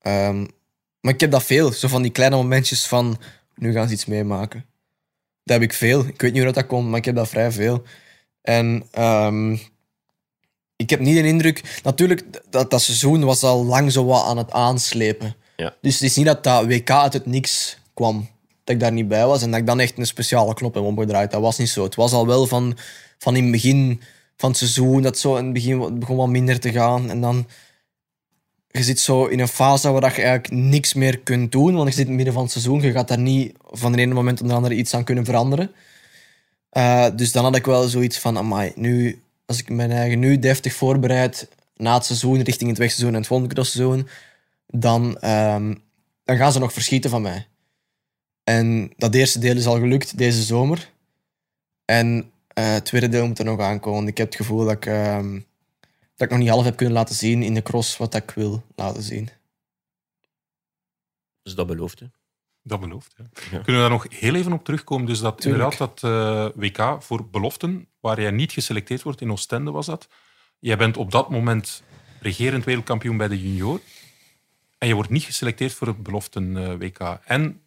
Speaker 1: Ehm, maar ik heb dat veel. Zo van die kleine momentjes van... Nu gaan ze iets meemaken. Dat heb ik veel. Ik weet niet hoe dat, komt, maar ik heb dat vrij veel. En ehm, ik heb niet de indruk... Natuurlijk, dat, dat seizoen was al lang zo wat aan het aanslepen.
Speaker 4: Ja.
Speaker 1: Dus het is niet dat dat WK uit het niks kwam. Dat ik daar niet bij was en dat ik dan echt een speciale knop heb omgedraaid. Dat was niet zo. Het was al wel van, van in het begin van het seizoen, dat zo in het begin begon wat minder te gaan. En dan je zit zo in een fase waar je eigenlijk niks meer kunt doen, want je zit in het midden van het seizoen. Je gaat daar niet van de ene moment op de andere iets aan kunnen veranderen. Eh, dus dan had ik wel zoiets van, nu, als ik mijn eigen nu deftig voorbereid na het seizoen, richting het wegseizoen en het volgende crossseizoen, dan, ehm, dan gaan ze nog verschieten van mij. En dat eerste deel is al gelukt deze zomer. En eh, het tweede deel moet er nog aankomen. Ik heb het gevoel dat ik, ehm, dat ik nog niet half heb kunnen laten zien in de cross wat ik wil laten zien.
Speaker 4: Dus dat belooft. hè.
Speaker 2: Dat belooft. Ja.
Speaker 4: Ja.
Speaker 2: Kunnen we daar nog heel even op terugkomen? Dus dat
Speaker 1: Tuurlijk.
Speaker 2: inderdaad dat eh, WK voor beloften, waar jij niet geselecteerd wordt, in Oostende was dat. Jij bent op dat moment regerend wereldkampioen bij de junior. En je wordt niet geselecteerd voor het beloften eh, WK. En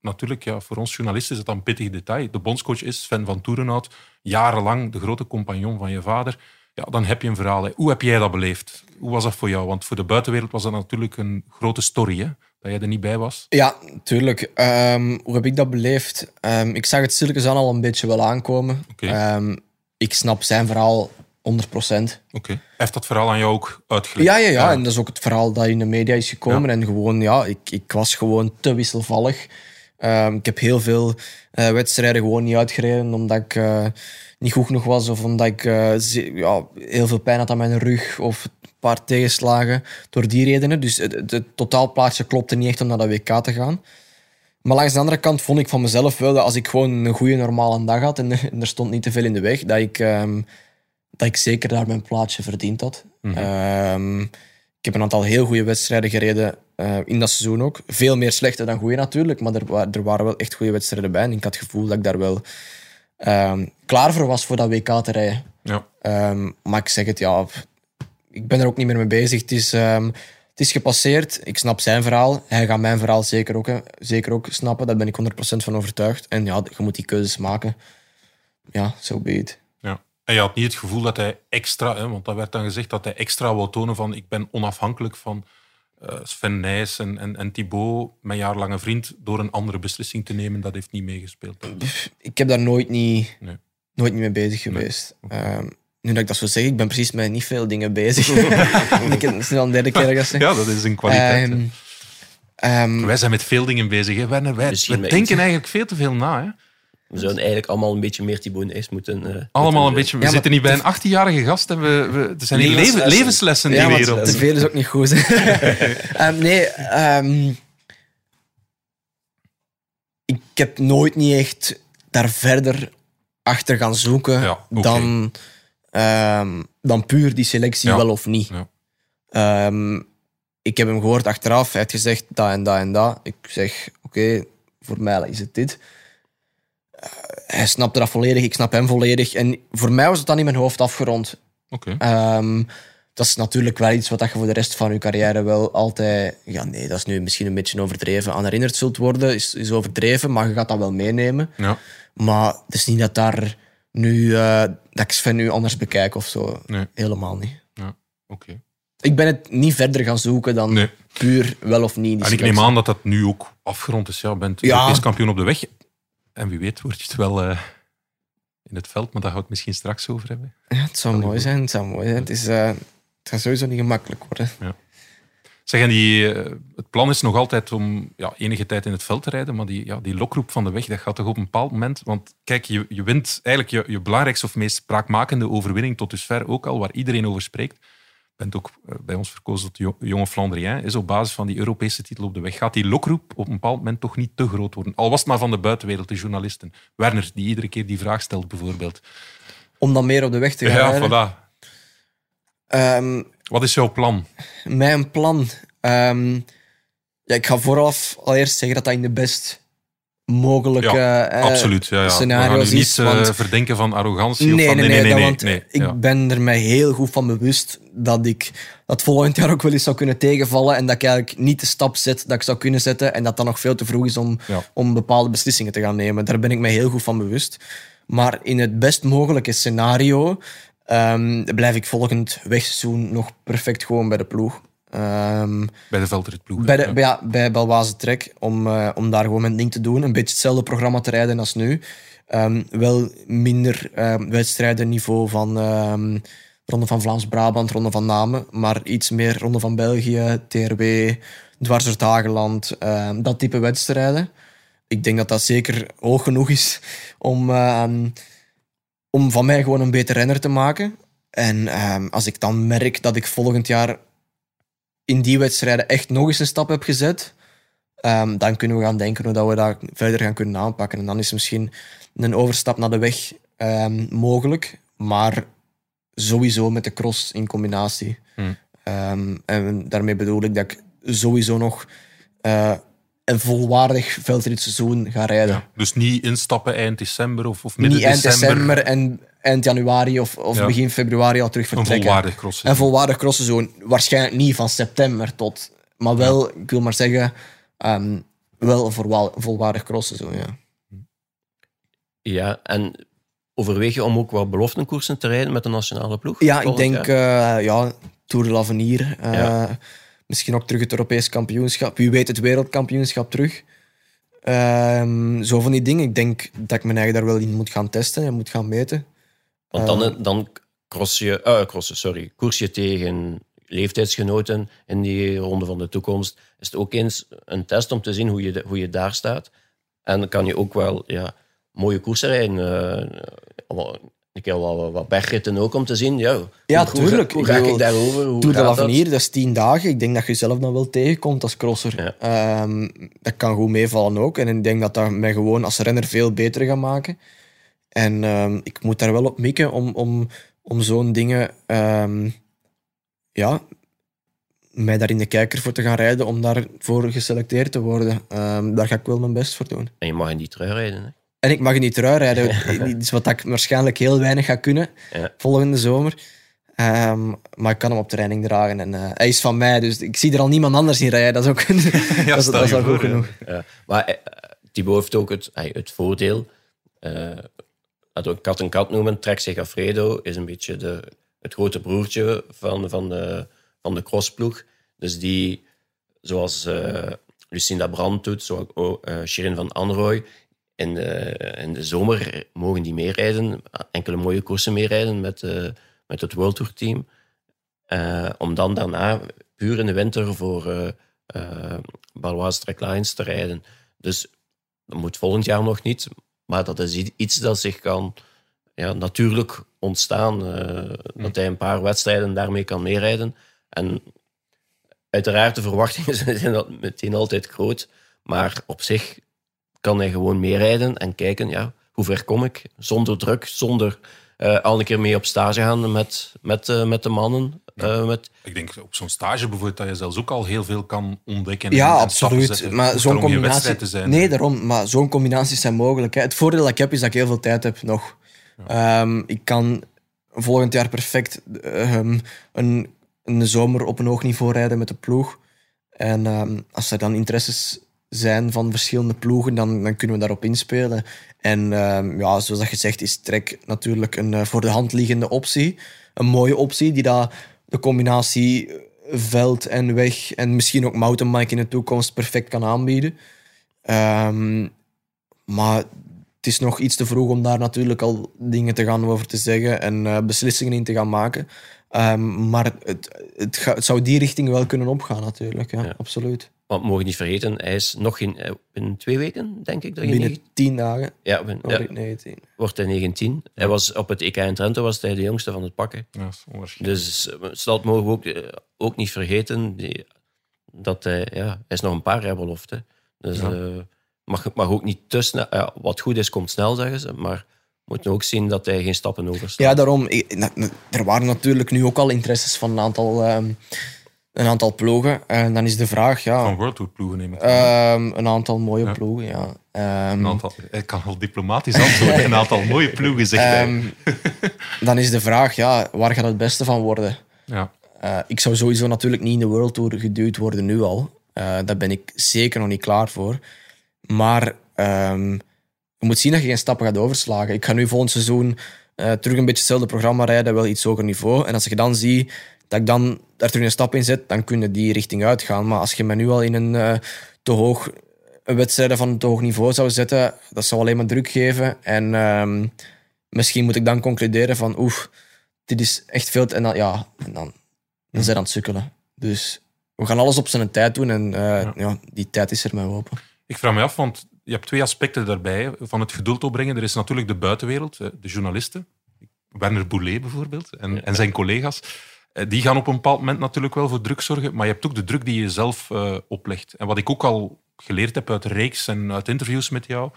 Speaker 2: natuurlijk, ja, voor ons journalisten is het dan een pittig detail. De bondscoach is Sven van Toerenhout, jarenlang de grote compagnon van je vader. Ja, dan heb je een verhaal. hè. Hoe heb jij dat beleefd? Hoe was dat voor jou? Want voor de buitenwereld was dat natuurlijk een grote story, hè? dat jij er niet bij was.
Speaker 1: Ja, tuurlijk. Ehm, hoe heb ik dat beleefd? Ehm, ik zag het stilletjes aan al een beetje wel aankomen. Ehm, ik snap zijn verhaal 100%.
Speaker 2: Oké. Heeft dat verhaal aan jou ook uitgelegd?
Speaker 1: Ja, ja, ja, en dat is ook het verhaal dat in de media is gekomen.
Speaker 2: Ja.
Speaker 1: En gewoon, ja, ik, ik was gewoon te wisselvallig. Ik heb heel veel eh, wedstrijden gewoon niet uitgereden omdat ik eh, niet goed genoeg was of omdat ik eh, ja, heel veel pijn had aan mijn rug of een paar tegenslagen door die redenen. Dus het, het, het totaalplaatje klopte niet echt om naar dat WK te gaan. Maar langs de andere kant vond ik van mezelf wel dat als ik gewoon een goede normale dag had en, en er stond niet te veel in de weg, dat ik, ehm, dat ik zeker daar mijn plaatsje verdiend had. Ehm, ik heb een aantal heel goede wedstrijden gereden eh, in dat seizoen ook. Veel meer slechte dan goede natuurlijk, maar er, er waren wel echt goede wedstrijden bij. En ik had het gevoel dat ik daar wel ehm, klaar voor was voor dat WK te rijden.
Speaker 2: Ja.
Speaker 1: Ehm, maar ik zeg het, ja, ik ben er ook niet meer mee bezig. Het is, ehm, het is gepasseerd. Ik snap zijn verhaal. Hij gaat mijn verhaal zeker ook, hè, zeker ook snappen. Daar ben ik 100% van overtuigd. En ja, je moet die keuzes maken. Ja, so be it.
Speaker 2: Ja. En je had niet het gevoel dat hij extra, hè, want dat werd dan gezegd dat hij extra wou tonen van ik ben onafhankelijk van eh, Sven Nijs en, en, en Thibaut, mijn jaarlange vriend, door een andere beslissing te nemen. Dat heeft niet meegespeeld.
Speaker 1: Ik heb daar nooit niet,
Speaker 2: Nee.
Speaker 1: nooit niet mee bezig geweest. Ehm, nu dat ik dat zo zeg, ik ben precies met niet veel dingen bezig. ik heb een derde keer dat.
Speaker 2: Ja, dat is een kwaliteit.
Speaker 1: Ehm, ehm,
Speaker 2: Wij zijn met veel dingen bezig. Hè. Wij, we denken eigenlijk veel te veel na. Hè.
Speaker 4: We zouden eigenlijk allemaal een beetje meer Thibaut Nijs moeten... eh,
Speaker 2: Allemaal
Speaker 4: moeten,
Speaker 2: een beetje. We
Speaker 1: Ja,
Speaker 2: zitten niet bij een 18-jarige gast. En we, we, er zijn hier leven-
Speaker 4: Levenslessen.
Speaker 2: levenslessen in
Speaker 1: ja,
Speaker 2: die wereld.
Speaker 1: te veel is ook niet goed. Ehm, nee, ehm, ik heb nooit niet echt daar verder achter gaan zoeken
Speaker 2: Ja,
Speaker 1: dan, ehm, dan puur die selectie
Speaker 2: Ja.
Speaker 1: wel of niet.
Speaker 2: Ja.
Speaker 1: Ehm, ik heb hem gehoord achteraf. Hij heeft gezegd dat en dat en dat. Ik zeg, oké, voor mij is het dit. Eh, hij snapte dat volledig, ik snap hem volledig. En voor mij was het dan in mijn hoofd afgerond.
Speaker 2: Oké.
Speaker 1: Ehm, dat is natuurlijk wel iets wat je voor de rest van je carrière wel altijd... Ja, nee, dat is nu misschien een beetje overdreven. Aan herinnerd zult worden, is, is overdreven, maar je gaat dat wel meenemen.
Speaker 2: Ja.
Speaker 1: Maar het is niet dat daar nu... eh, dat ik Sven nu anders bekijk of zo.
Speaker 2: Nee.
Speaker 1: Helemaal niet.
Speaker 2: Ja. Oké.
Speaker 1: Ik ben het niet verder gaan zoeken dan
Speaker 2: Nee.
Speaker 1: puur wel of niet. die
Speaker 2: En ik neem aan dat dat nu ook afgerond is. Ja, je bent
Speaker 1: Ja.
Speaker 2: Europees kampioen op de weg. En wie weet word je het wel eh, in het veld, maar daar we het misschien straks over hebben.
Speaker 1: Ja, het zou mooi zijn. Het zou mooi zijn. Het, is, het gaat sowieso niet gemakkelijk worden.
Speaker 2: Zeg, en die, eh, het plan is nog altijd om ja, enige tijd in het veld te rijden, maar die, ja, die lokroep van de weg, dat gaat toch op een bepaald moment... Want kijk, je, je wint eigenlijk je, je belangrijkste of meest spraakmakende overwinning tot dusver ook al, waar iedereen over spreekt. Bent ook eh, bij ons verkozen tot jo- jonge Flandrien, is op basis van die Europese titel op de weg. Gaat die lokroep op een bepaald moment toch niet te groot worden? Al was het maar van de buitenwereld, de journalisten. Werner, die iedere keer die vraag stelt, bijvoorbeeld.
Speaker 1: Om dan meer op de weg te gaan
Speaker 2: Ja, voilà.
Speaker 1: Ehm,
Speaker 2: Wat is jouw plan?
Speaker 1: mijn plan. Ehm, ja, ik ga vooraf al eerst zeggen dat dat in de best mogelijke eh,
Speaker 2: Absoluut. Ja, ja.
Speaker 1: Scenario's
Speaker 2: niet
Speaker 1: is.
Speaker 2: eh,
Speaker 1: want
Speaker 2: verdenken van arrogantie.
Speaker 1: Nee,
Speaker 2: of van,
Speaker 1: nee, nee, dat- want
Speaker 2: nee.
Speaker 1: ik ben er mij heel goed van bewust dat ik dat volgend jaar ook wel eens zou kunnen tegenvallen en dat ik eigenlijk niet de stap zet dat ik zou kunnen zetten en dat dat nog veel te vroeg is om, om bepaalde beslissingen te gaan nemen. Daar ben ik mij heel goed van bewust. Maar in het best mogelijke scenario ehm, blijf ik volgend wegseizoen nog perfect gewoon bij de ploeg. Ehm,
Speaker 2: Bij de veldritploeg.
Speaker 1: bij, de,
Speaker 2: Ja.
Speaker 1: bij, ja, bij Belwaze Trek, om, eh, om daar gewoon mijn ding te doen. Een beetje hetzelfde programma te rijden als nu. Ehm, wel minder um, wedstrijdenniveau van ehm, Ronde van Vlaams-Brabant, Ronde van Namen. Maar iets meer Ronde van België, TRW, Dwars door ehm, dat type wedstrijden. Ik denk dat dat zeker hoog genoeg is om, ehm, om van mij gewoon een beter renner te maken. En ehm, als ik dan merk dat ik volgend jaar in die wedstrijden echt nog eens een stap heb gezet, ehm, dan kunnen we gaan denken hoe dat we dat verder gaan kunnen aanpakken. En dan is misschien een overstap naar de weg ehm, mogelijk, maar sowieso met de cross in combinatie.
Speaker 2: Hmm.
Speaker 1: Ehm, en daarmee bedoel ik dat ik sowieso nog eh, een volwaardig veldritseizoen ga rijden.
Speaker 2: Dus niet instappen eind december of, of midden
Speaker 1: Niet eind
Speaker 2: december.
Speaker 1: december en eind januari of, of
Speaker 2: Ja.
Speaker 1: begin februari al terug
Speaker 2: Een
Speaker 1: vertrekken.
Speaker 2: volwaardig crossen.
Speaker 1: Een volwaardig crossseizoen. Waarschijnlijk niet van september tot... Maar wel, ik wil maar zeggen, ehm, wel een voorwa- volwaardig crossseizoen, ja.
Speaker 4: Ja, en overweeg je om ook wat beloftenkoersen te rijden met de nationale ploeg?
Speaker 1: Ja, ik denk, eh, ja, Tour de l'Avenir. eh,
Speaker 4: Ja.
Speaker 1: Misschien ook terug het Europees kampioenschap. Wie weet het wereldkampioenschap terug. Ehm, zo van die dingen. Ik denk dat ik mijn eigen daar wel in moet gaan testen en moet gaan meten.
Speaker 4: Want dan, dan cross je, cross je, sorry, koers je tegen leeftijdsgenoten in die ronde van de toekomst. Is het ook eens een test om te zien hoe je, hoe je daar staat. En dan kan je ook wel ja, mooie koersen rijden. allemaal een keer wat, wat bergritten ook om te zien. Ja,
Speaker 1: Ja,
Speaker 4: hoe, hoe-
Speaker 1: tuurlijk.
Speaker 4: Hoe, ga ik daarover? Hoe
Speaker 1: Tour de l'Avenir, dat is tien dagen. Ik denk dat je zelf dan wel tegenkomt als crosser.
Speaker 4: Ja.
Speaker 1: Ehm, dat kan goed meevallen ook. En ik denk dat dat mij gewoon als renner veel beter gaat maken. En ehm, ik moet daar wel op mikken om, om, om zo'n dingen... ehm, ja, mij daar in de kijker voor te gaan rijden om daarvoor geselecteerd te worden. Ehm, daar ga ik wel mijn best voor doen.
Speaker 4: En je mag in die trui rijden. Hè?
Speaker 1: En ik mag in die trui rijden. Iets wat ik waarschijnlijk heel weinig ga kunnen
Speaker 4: Ja.
Speaker 1: volgende zomer. Maar ik kan hem op training dragen. En eh, hij is van mij, dus ik zie er al niemand anders in rijden. Dat is ook dat is, dat al goed genoeg.
Speaker 4: Ja. Maar eh, Thibaut heeft ook het, eh, het voordeel. Laten we kat en kat noemen. Trek Segafredo is een beetje de, het grote broertje van, van, de, van de crossploeg. Dus die, zoals eh, Lucinda Brandt doet, zoals ook eh, Shirin van Anrooy. In de, in de zomer mogen die meerijden, enkele mooie koersen meerijden met, eh, met het World Tour team. Om dan daarna puur in de winter voor eh Baloise Trek Lines te rijden. Dus dat moet volgend jaar nog niet. Maar dat is iets dat zich kan ja, natuurlijk ontstaan. eh, Dat hij een paar wedstrijden daarmee kan meerijden. En uiteraard, de verwachtingen zijn dat meteen altijd groot. Maar op zich kan hij gewoon meerijden en kijken, ja, hoe ver kom ik? Zonder druk, zonder eh, al een keer mee op stage gaan met, met, eh, met de mannen. Eh, met,
Speaker 2: Ik denk op zo'n stage bijvoorbeeld dat je zelfs ook al heel veel kan ontdekken.
Speaker 1: Ja,
Speaker 2: en,
Speaker 1: absoluut. Maar zo'n combinatie.
Speaker 2: te zijn.
Speaker 1: Nee, daarom. Maar zo'n combinaties zijn mogelijk. Hè. Het voordeel dat ik heb is dat ik heel veel tijd heb nog. Ehm, ik kan volgend jaar perfect ehm, een, een zomer op een hoog niveau rijden met de ploeg. En ehm, als er dan interesses zijn van verschillende ploegen, dan, dan kunnen we daarop inspelen. En ja, zoals dat gezegd is Trek natuurlijk een eh, voor de hand liggende optie. Een mooie optie die dat de combinatie veld en weg en misschien ook mountainbike in de toekomst perfect kan aanbieden. Ehm, maar het is nog iets te vroeg om daar natuurlijk al dingen te gaan over te zeggen en eh, beslissingen in te gaan maken. Ehm, maar het, het, ga- het zou die richting wel kunnen opgaan, natuurlijk. Ja,
Speaker 4: Ja.
Speaker 1: absoluut.
Speaker 4: Want we mogen niet vergeten, hij is nog in, eh, in twee weken, denk ik. Dat je
Speaker 1: Binnen
Speaker 4: negen-
Speaker 1: tien dagen
Speaker 4: ja, ben- ja,
Speaker 1: ik 19.
Speaker 4: wordt hij 19. Hij was op het EK in Trento was hij de jongste van het pakken.
Speaker 2: Ja, dat is onwaarschijnlijk.
Speaker 4: Dus eh, dat mogen we ook, eh, ook niet vergeten. Die, dat hij, ja, hij is nog een paar jaar belofte. Dus
Speaker 2: Ja.
Speaker 4: eh, mag, mag ook niet te snel. Ja, wat goed is, komt snel, zeggen ze. Maar we moeten ook zien dat hij geen stappen overslaat.
Speaker 1: Ja, daarom. ik- er waren natuurlijk nu ook al interesses van een aantal, ehm, een aantal ploegen. En dan is de vraag, ja,
Speaker 2: Van World Tour ploegen nemen.
Speaker 1: ehm, een aantal mooie
Speaker 2: Ja.
Speaker 1: ploegen, ja. Ehm,
Speaker 2: een aantal, ik kan wel diplomatisch antwoorden. Een aantal mooie ploegen, zegt hij.
Speaker 1: ehm, dan is de vraag, ja, waar gaat het beste van worden?
Speaker 2: Ja.
Speaker 1: Eh, ik zou sowieso natuurlijk niet in de World Tour geduwd worden nu al. Eh, daar ben ik zeker nog niet klaar voor. Maar ehm, je moet zien dat je geen stappen gaat overslagen. Ik ga nu volgend seizoen eh, terug een beetje hetzelfde programma rijden, wel iets hoger niveau. En als je dan ziet dat ik dan daar terug een stap in zet, dan kun je die richting uitgaan. Maar als je me nu al in een eh, te hoog een wedstrijd van een te hoog niveau zou zetten, dat zou alleen maar druk geven. En ehm, misschien moet ik dan concluderen van oef, dit is echt veel. te- En dan, ja, en dan, dan zijn aan het sukkelen. Dus we gaan alles op zijn tijd doen en eh, ja. die tijd is er met open.
Speaker 2: Ik vraag me af, want je hebt twee aspecten daarbij van het geduld opbrengen. Er is natuurlijk de buitenwereld, de journalisten. Werner Boulet bijvoorbeeld en, en zijn collega's. Eh, Die gaan op een bepaald moment natuurlijk wel voor druk zorgen, maar je hebt ook de druk die je zelf eh, oplegt. En wat ik ook al geleerd heb uit reeks en uit interviews met jou,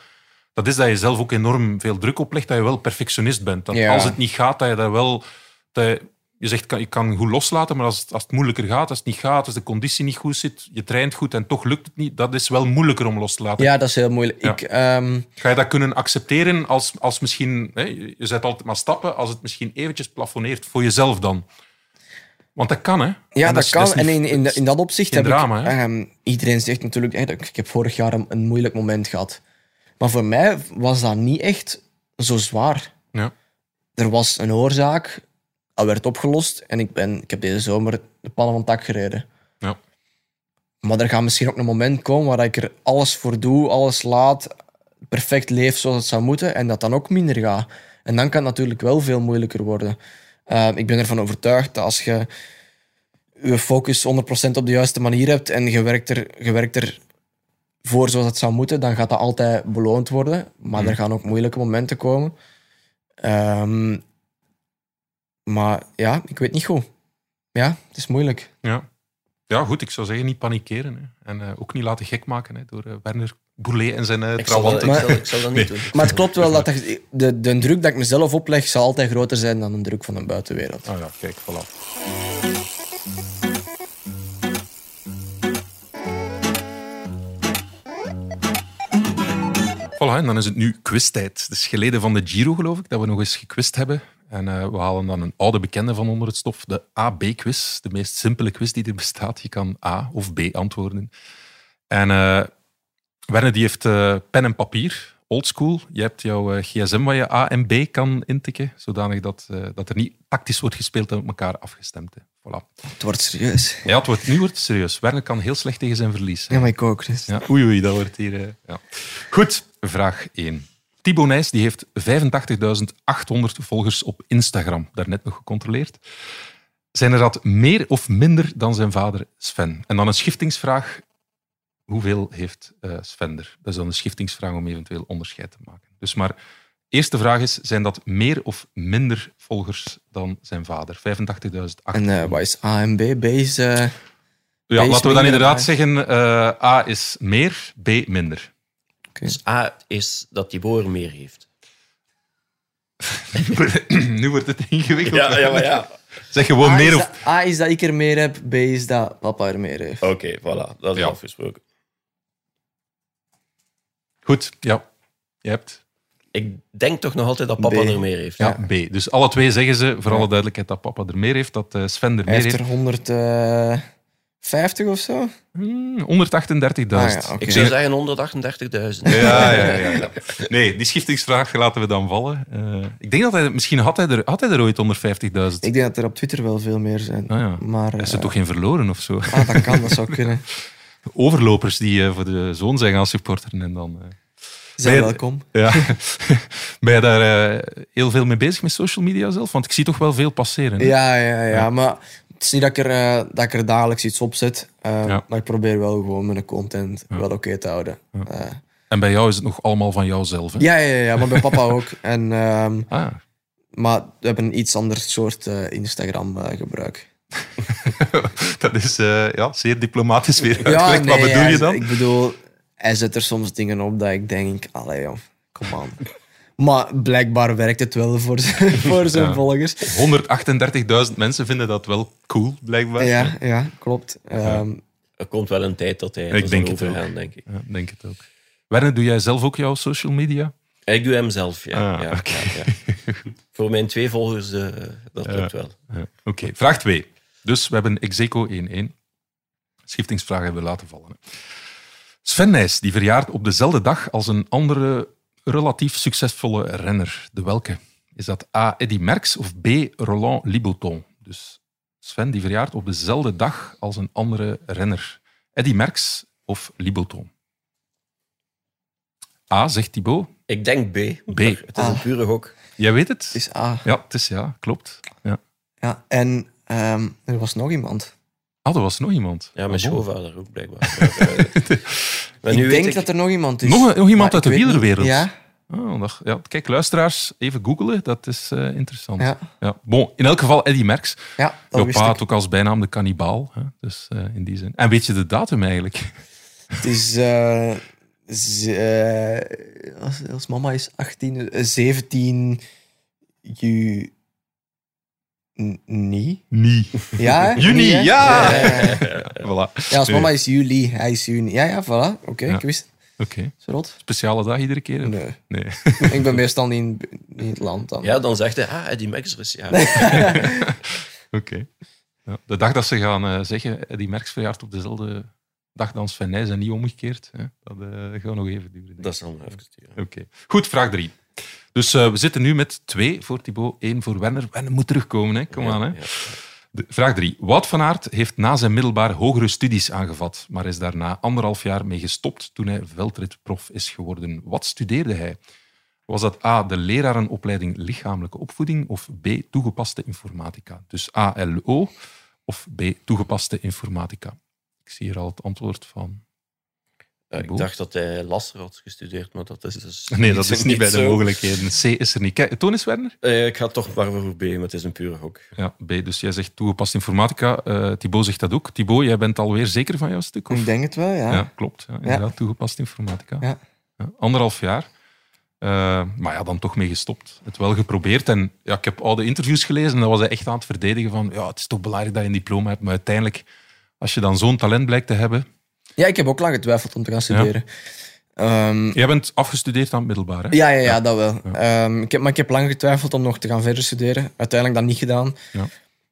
Speaker 2: dat is dat je zelf ook enorm veel druk oplegt, dat je wel perfectionist bent. Dat
Speaker 1: Ja.
Speaker 2: als het niet gaat, dat je daar wel... Dat je, je zegt, je kan goed loslaten, maar als het, als het moeilijker gaat, als het niet gaat, als de conditie niet goed zit, je traint goed en toch lukt het niet, dat is wel moeilijker om los te laten.
Speaker 1: Ja, dat is heel moeilijk.
Speaker 2: Ja.
Speaker 1: Ik, ehm,
Speaker 2: Ga je dat kunnen accepteren als, als misschien... Hè, je zet altijd maar stappen, als het misschien eventjes plafonneert voor jezelf dan. Want dat kan, hè?
Speaker 1: Ja, dat, kan.
Speaker 2: niet-
Speaker 1: en in, in, in dat opzicht heb
Speaker 2: drama,
Speaker 1: ik... ehm, iedereen zegt natuurlijk... ik ik heb vorig jaar een, een moeilijk moment gehad. Maar voor mij was dat niet echt zo zwaar.
Speaker 2: Ja.
Speaker 1: Er was een oorzaak, dat werd opgelost. En ik, ben, ik heb deze zomer de pannen van het dak gereden.
Speaker 2: Ja.
Speaker 1: Maar er gaat misschien ook een moment komen waar ik er alles voor doe, alles laat, perfect leef zoals het zou moeten, en dat dan ook minder gaat. En dan kan het natuurlijk wel veel moeilijker worden. Eh, ik ben ervan overtuigd dat als je je focus 100% op de juiste manier hebt en je werkt er, je werkt er voor zoals het zou moeten, dan gaat dat altijd beloond worden. Maar er gaan ook moeilijke momenten komen. Ehm, maar ja, ik weet niet goed. Ja, het is moeilijk.
Speaker 2: Ja. ja, goed, ik zou zeggen, niet panikeren. Hè. En eh, ook niet laten gek maken hè, door eh, Werner Boulet en zijn eh
Speaker 4: Ik zal, dat, ik,
Speaker 2: trawanten.
Speaker 4: zal, ik zal dat niet doen.
Speaker 1: Maar het klopt wel dat de, de, de druk dat ik mezelf opleg zal altijd groter zijn dan de druk van de buitenwereld.
Speaker 2: Ah ja, kijk, voilà. Voilà, en dan is het nu quiztijd. Het is geleden van de Giro, geloof ik, dat we nog eens gequist hebben. En eh, we halen dan een oude bekende van onder het stof, de A-B-quiz. De meest simpele quiz die er bestaat. Je kan A of B antwoorden. En eh Werner die heeft eh, pen en papier, oldschool. Je hebt jouw gsm waar je A en B kan intikken, zodanig dat, dat er niet tactisch wordt gespeeld en op elkaar afgestemd. Hè. Voilà.
Speaker 1: Het wordt serieus.
Speaker 2: Ja, het wordt, nu wordt het serieus. Werner kan heel slecht tegen zijn verlies. hè.
Speaker 1: Ja, maar ik ook. Dus.
Speaker 2: Ja, oei, oei, dat wordt hier... ja. Goed, vraag 1. Thibaut Nijs die heeft 85.800 volgers op Instagram. Daarnet nog gecontroleerd. Zijn er dat meer of minder dan zijn vader Sven? En dan een schiftingsvraag. Hoeveel heeft eh, Sven er? Dat is dan een schiftingsvraag om eventueel onderscheid te maken. Dus maar... Eerste vraag is, zijn dat meer of minder volgers dan zijn vader? 85.800.
Speaker 1: En eh, wat is A en B? B is... eh,
Speaker 2: Ja, laten we dan inderdaad zeggen, A is meer, B minder.
Speaker 4: Dus A is dat Thibaut er meer heeft.
Speaker 2: nu wordt het ingewikkeld.
Speaker 4: maar ja.
Speaker 2: Zeg gewoon
Speaker 1: A,
Speaker 2: meer
Speaker 1: is
Speaker 2: of...
Speaker 1: dat, A is dat ik er meer heb, B is dat papa er meer heeft.
Speaker 4: Oké, voilà. Dat is
Speaker 2: Ja.
Speaker 4: afgesproken.
Speaker 2: Goed, ja. Je hebt
Speaker 4: Ik denk toch nog altijd dat papa
Speaker 1: B.
Speaker 4: er meer heeft.
Speaker 2: ja, B. Dus alle twee zeggen ze, voor alle duidelijkheid, dat papa er meer heeft, dat eh, Sven er
Speaker 1: Hij
Speaker 2: meer
Speaker 1: heeft
Speaker 2: heeft.
Speaker 1: er 150 of zo.
Speaker 2: Hmm, 138.000.
Speaker 1: Ah, ja, oké.
Speaker 4: Ik zou zeggen 138.000.
Speaker 2: Ja, ja, ja, ja. Nee, die schiftingsvraag laten we dan vallen. Eh, ik denk dat hij... Misschien had hij er, had hij er ooit 150.000.
Speaker 1: Ik denk dat er op Twitter wel veel meer zijn.
Speaker 2: Ah, ja.
Speaker 1: Maar,
Speaker 2: Is er
Speaker 1: eh,
Speaker 2: toch geen verloren of zo?
Speaker 1: Ah, dat kan, dat zou kunnen.
Speaker 2: Overlopers die eh, voor de zoon zijn gaan supporteren en dan... eh,
Speaker 1: Zijn
Speaker 2: je-
Speaker 1: welkom.
Speaker 2: Ja. ben je daar heel veel mee bezig met social media zelf? Want ik zie toch wel veel passeren. hè?
Speaker 1: Ja, ja, ja, maar het is niet dat ik er, eh, dat ik er dagelijks iets op zet. eh,
Speaker 2: Ja.
Speaker 1: Maar ik probeer wel gewoon mijn content wel oké te houden. Eh,
Speaker 2: En bij jou is het nog allemaal van jouzelf. Hè?
Speaker 1: ja, ja, ja, maar bij papa ook. En, ehm,
Speaker 2: Ah,
Speaker 1: maar we hebben een iets ander soort Instagram-gebruik.
Speaker 2: dat is ja, zeer diplomatisch weer
Speaker 1: ja.
Speaker 2: Wat bedoel je dan?
Speaker 1: Ik bedoel, hij zet er soms dingen op dat ik denk, allee joh, kom aan. Maar blijkbaar werkt het wel voor, zijn- voor zijn
Speaker 2: Ja.
Speaker 1: volgers.
Speaker 2: 138.000 mensen vinden dat wel cool, blijkbaar.
Speaker 1: Ja, ja, klopt. Ehm,
Speaker 4: Er komt wel een tijd dat hij
Speaker 2: Ik denk het
Speaker 4: overgaan,
Speaker 2: ook.
Speaker 4: denk ik.
Speaker 2: Ja, denk het ook. Werner, doe jij zelf ook jouw social media?
Speaker 4: Ik doe hem zelf, ja.
Speaker 2: Ah,
Speaker 4: ja,
Speaker 2: oké.
Speaker 4: ja, ja. Voor mijn twee volgers, eh, dat lukt wel.
Speaker 2: Ja. Oké, vraag 2. Dus we hebben Execo 1-1. Schiftingsvraag hebben we laten vallen. hè. Sven Nijs, die verjaart op dezelfde dag als een andere relatief succesvolle renner. De welke? Is dat A. Eddy Merckx of B. Roland Liboton? Dus Sven, die verjaart op dezelfde dag als een andere renner. Eddy Merckx of Liboton? A, zegt Thibaut.
Speaker 4: Ik denk B.
Speaker 2: B.
Speaker 4: Het is een
Speaker 1: Ah.
Speaker 4: pure gok.
Speaker 2: Jij weet het?
Speaker 1: het is A.
Speaker 2: Ja, het is ja, klopt. Ja.
Speaker 1: Ja, en ehm, er was nog iemand.
Speaker 2: Ah, er was nog iemand.
Speaker 4: Ja, mijn
Speaker 2: bon.
Speaker 4: schoonvader ook blijkbaar. maar
Speaker 1: ik
Speaker 4: nu
Speaker 1: denk
Speaker 4: weet ik,
Speaker 1: dat er nog iemand is.
Speaker 2: Nog nog iemand
Speaker 1: Maar
Speaker 2: uit de
Speaker 1: ik
Speaker 2: wielerwereld?
Speaker 1: Ja,
Speaker 2: Oh, ja, kijk, luisteraars, even googelen. Dat is eh, interessant.
Speaker 1: ja,
Speaker 2: Ja. Bon, in elk geval Eddy Merckx.
Speaker 1: ja, dat
Speaker 2: Jouw pa
Speaker 1: ik.
Speaker 2: had ook als bijnaam de kannibaal. Hè? Dus eh, in die zin. En weet je de datum eigenlijk?
Speaker 1: Het is... eh, eh, als, als mama is 18... eh, 17 juni... Nee?
Speaker 2: Nee.
Speaker 1: Ja?
Speaker 2: Juni,
Speaker 1: Nee,
Speaker 2: ja!
Speaker 1: Ja, ja, ja.
Speaker 2: Voilà.
Speaker 1: Ja, als mama is juli, hij is juni. Ja, ja, voilà. Oké,
Speaker 2: Ja.
Speaker 1: ik wist
Speaker 2: Oké. Speciale dag iedere keer?
Speaker 1: Nee.
Speaker 2: Nee.
Speaker 1: ik ben meestal niet in, in het land dan.
Speaker 4: ja, dan zegt hij, ah, Eddie Merckx is ja.
Speaker 2: Oké. Ja. De dag dat ze gaan eh, zeggen, Eddy Merckx verjaart op dezelfde dag dan Sven Nijs en niet omgekeerd, hè? dat eh, gaat nog even duren.
Speaker 4: Dat zal nog even duren.
Speaker 2: Oké. Goed, vraag drie. Dus eh, we zitten nu met twee voor Thibaut, één voor Werner. Werner moet terugkomen, hè? kom aan. Hè?
Speaker 4: Ja.
Speaker 2: De, vraag 3. Wout van Aert heeft na zijn middelbaar hogere studies aangevat, maar is daarna anderhalf jaar mee gestopt toen hij veldritprof is geworden. Wat studeerde hij? Was dat A, de lerarenopleiding lichamelijke opvoeding of B, toegepaste informatica? Dus ALO of B, toegepaste informatica? Ik zie hier al het antwoord van...
Speaker 4: Ja, ik dacht dat hij Lasser had gestudeerd, maar dat is dus
Speaker 2: Nee, dat is niet bij de
Speaker 4: zo.
Speaker 2: mogelijkheden. C is er niet. Kijk, toon eens, Werner.
Speaker 4: Eh, ik ga toch maar voor B, maar het is een pure gok.
Speaker 2: Ja, B. Dus jij zegt toegepaste informatica. Eh Thibaut zegt dat ook. Thibaut, jij bent alweer zeker van jouw stuk? Of?
Speaker 1: Ik denk het wel, ja.
Speaker 2: Ja, klopt. Ja, inderdaad, toegepaste informatica.
Speaker 1: Ja.
Speaker 2: Ja, anderhalf jaar. Eh, maar ja, dan toch mee gestopt. Het wel geprobeerd. En ja, ik heb oude interviews gelezen en dan was hij echt aan het verdedigen van ja, het is toch belangrijk dat je een diploma hebt. Maar uiteindelijk, als je dan zo'n talent blijkt te hebben...
Speaker 1: Ja, ik heb ook lang getwijfeld om te gaan studeren. Ehm,
Speaker 2: Jij bent afgestudeerd aan het middelbaar, hè?
Speaker 1: ja, ja, ja, dat wel. Ehm, ik heb, maar ik heb lang getwijfeld om nog te gaan verder studeren. Uiteindelijk dat niet gedaan.
Speaker 2: Ja.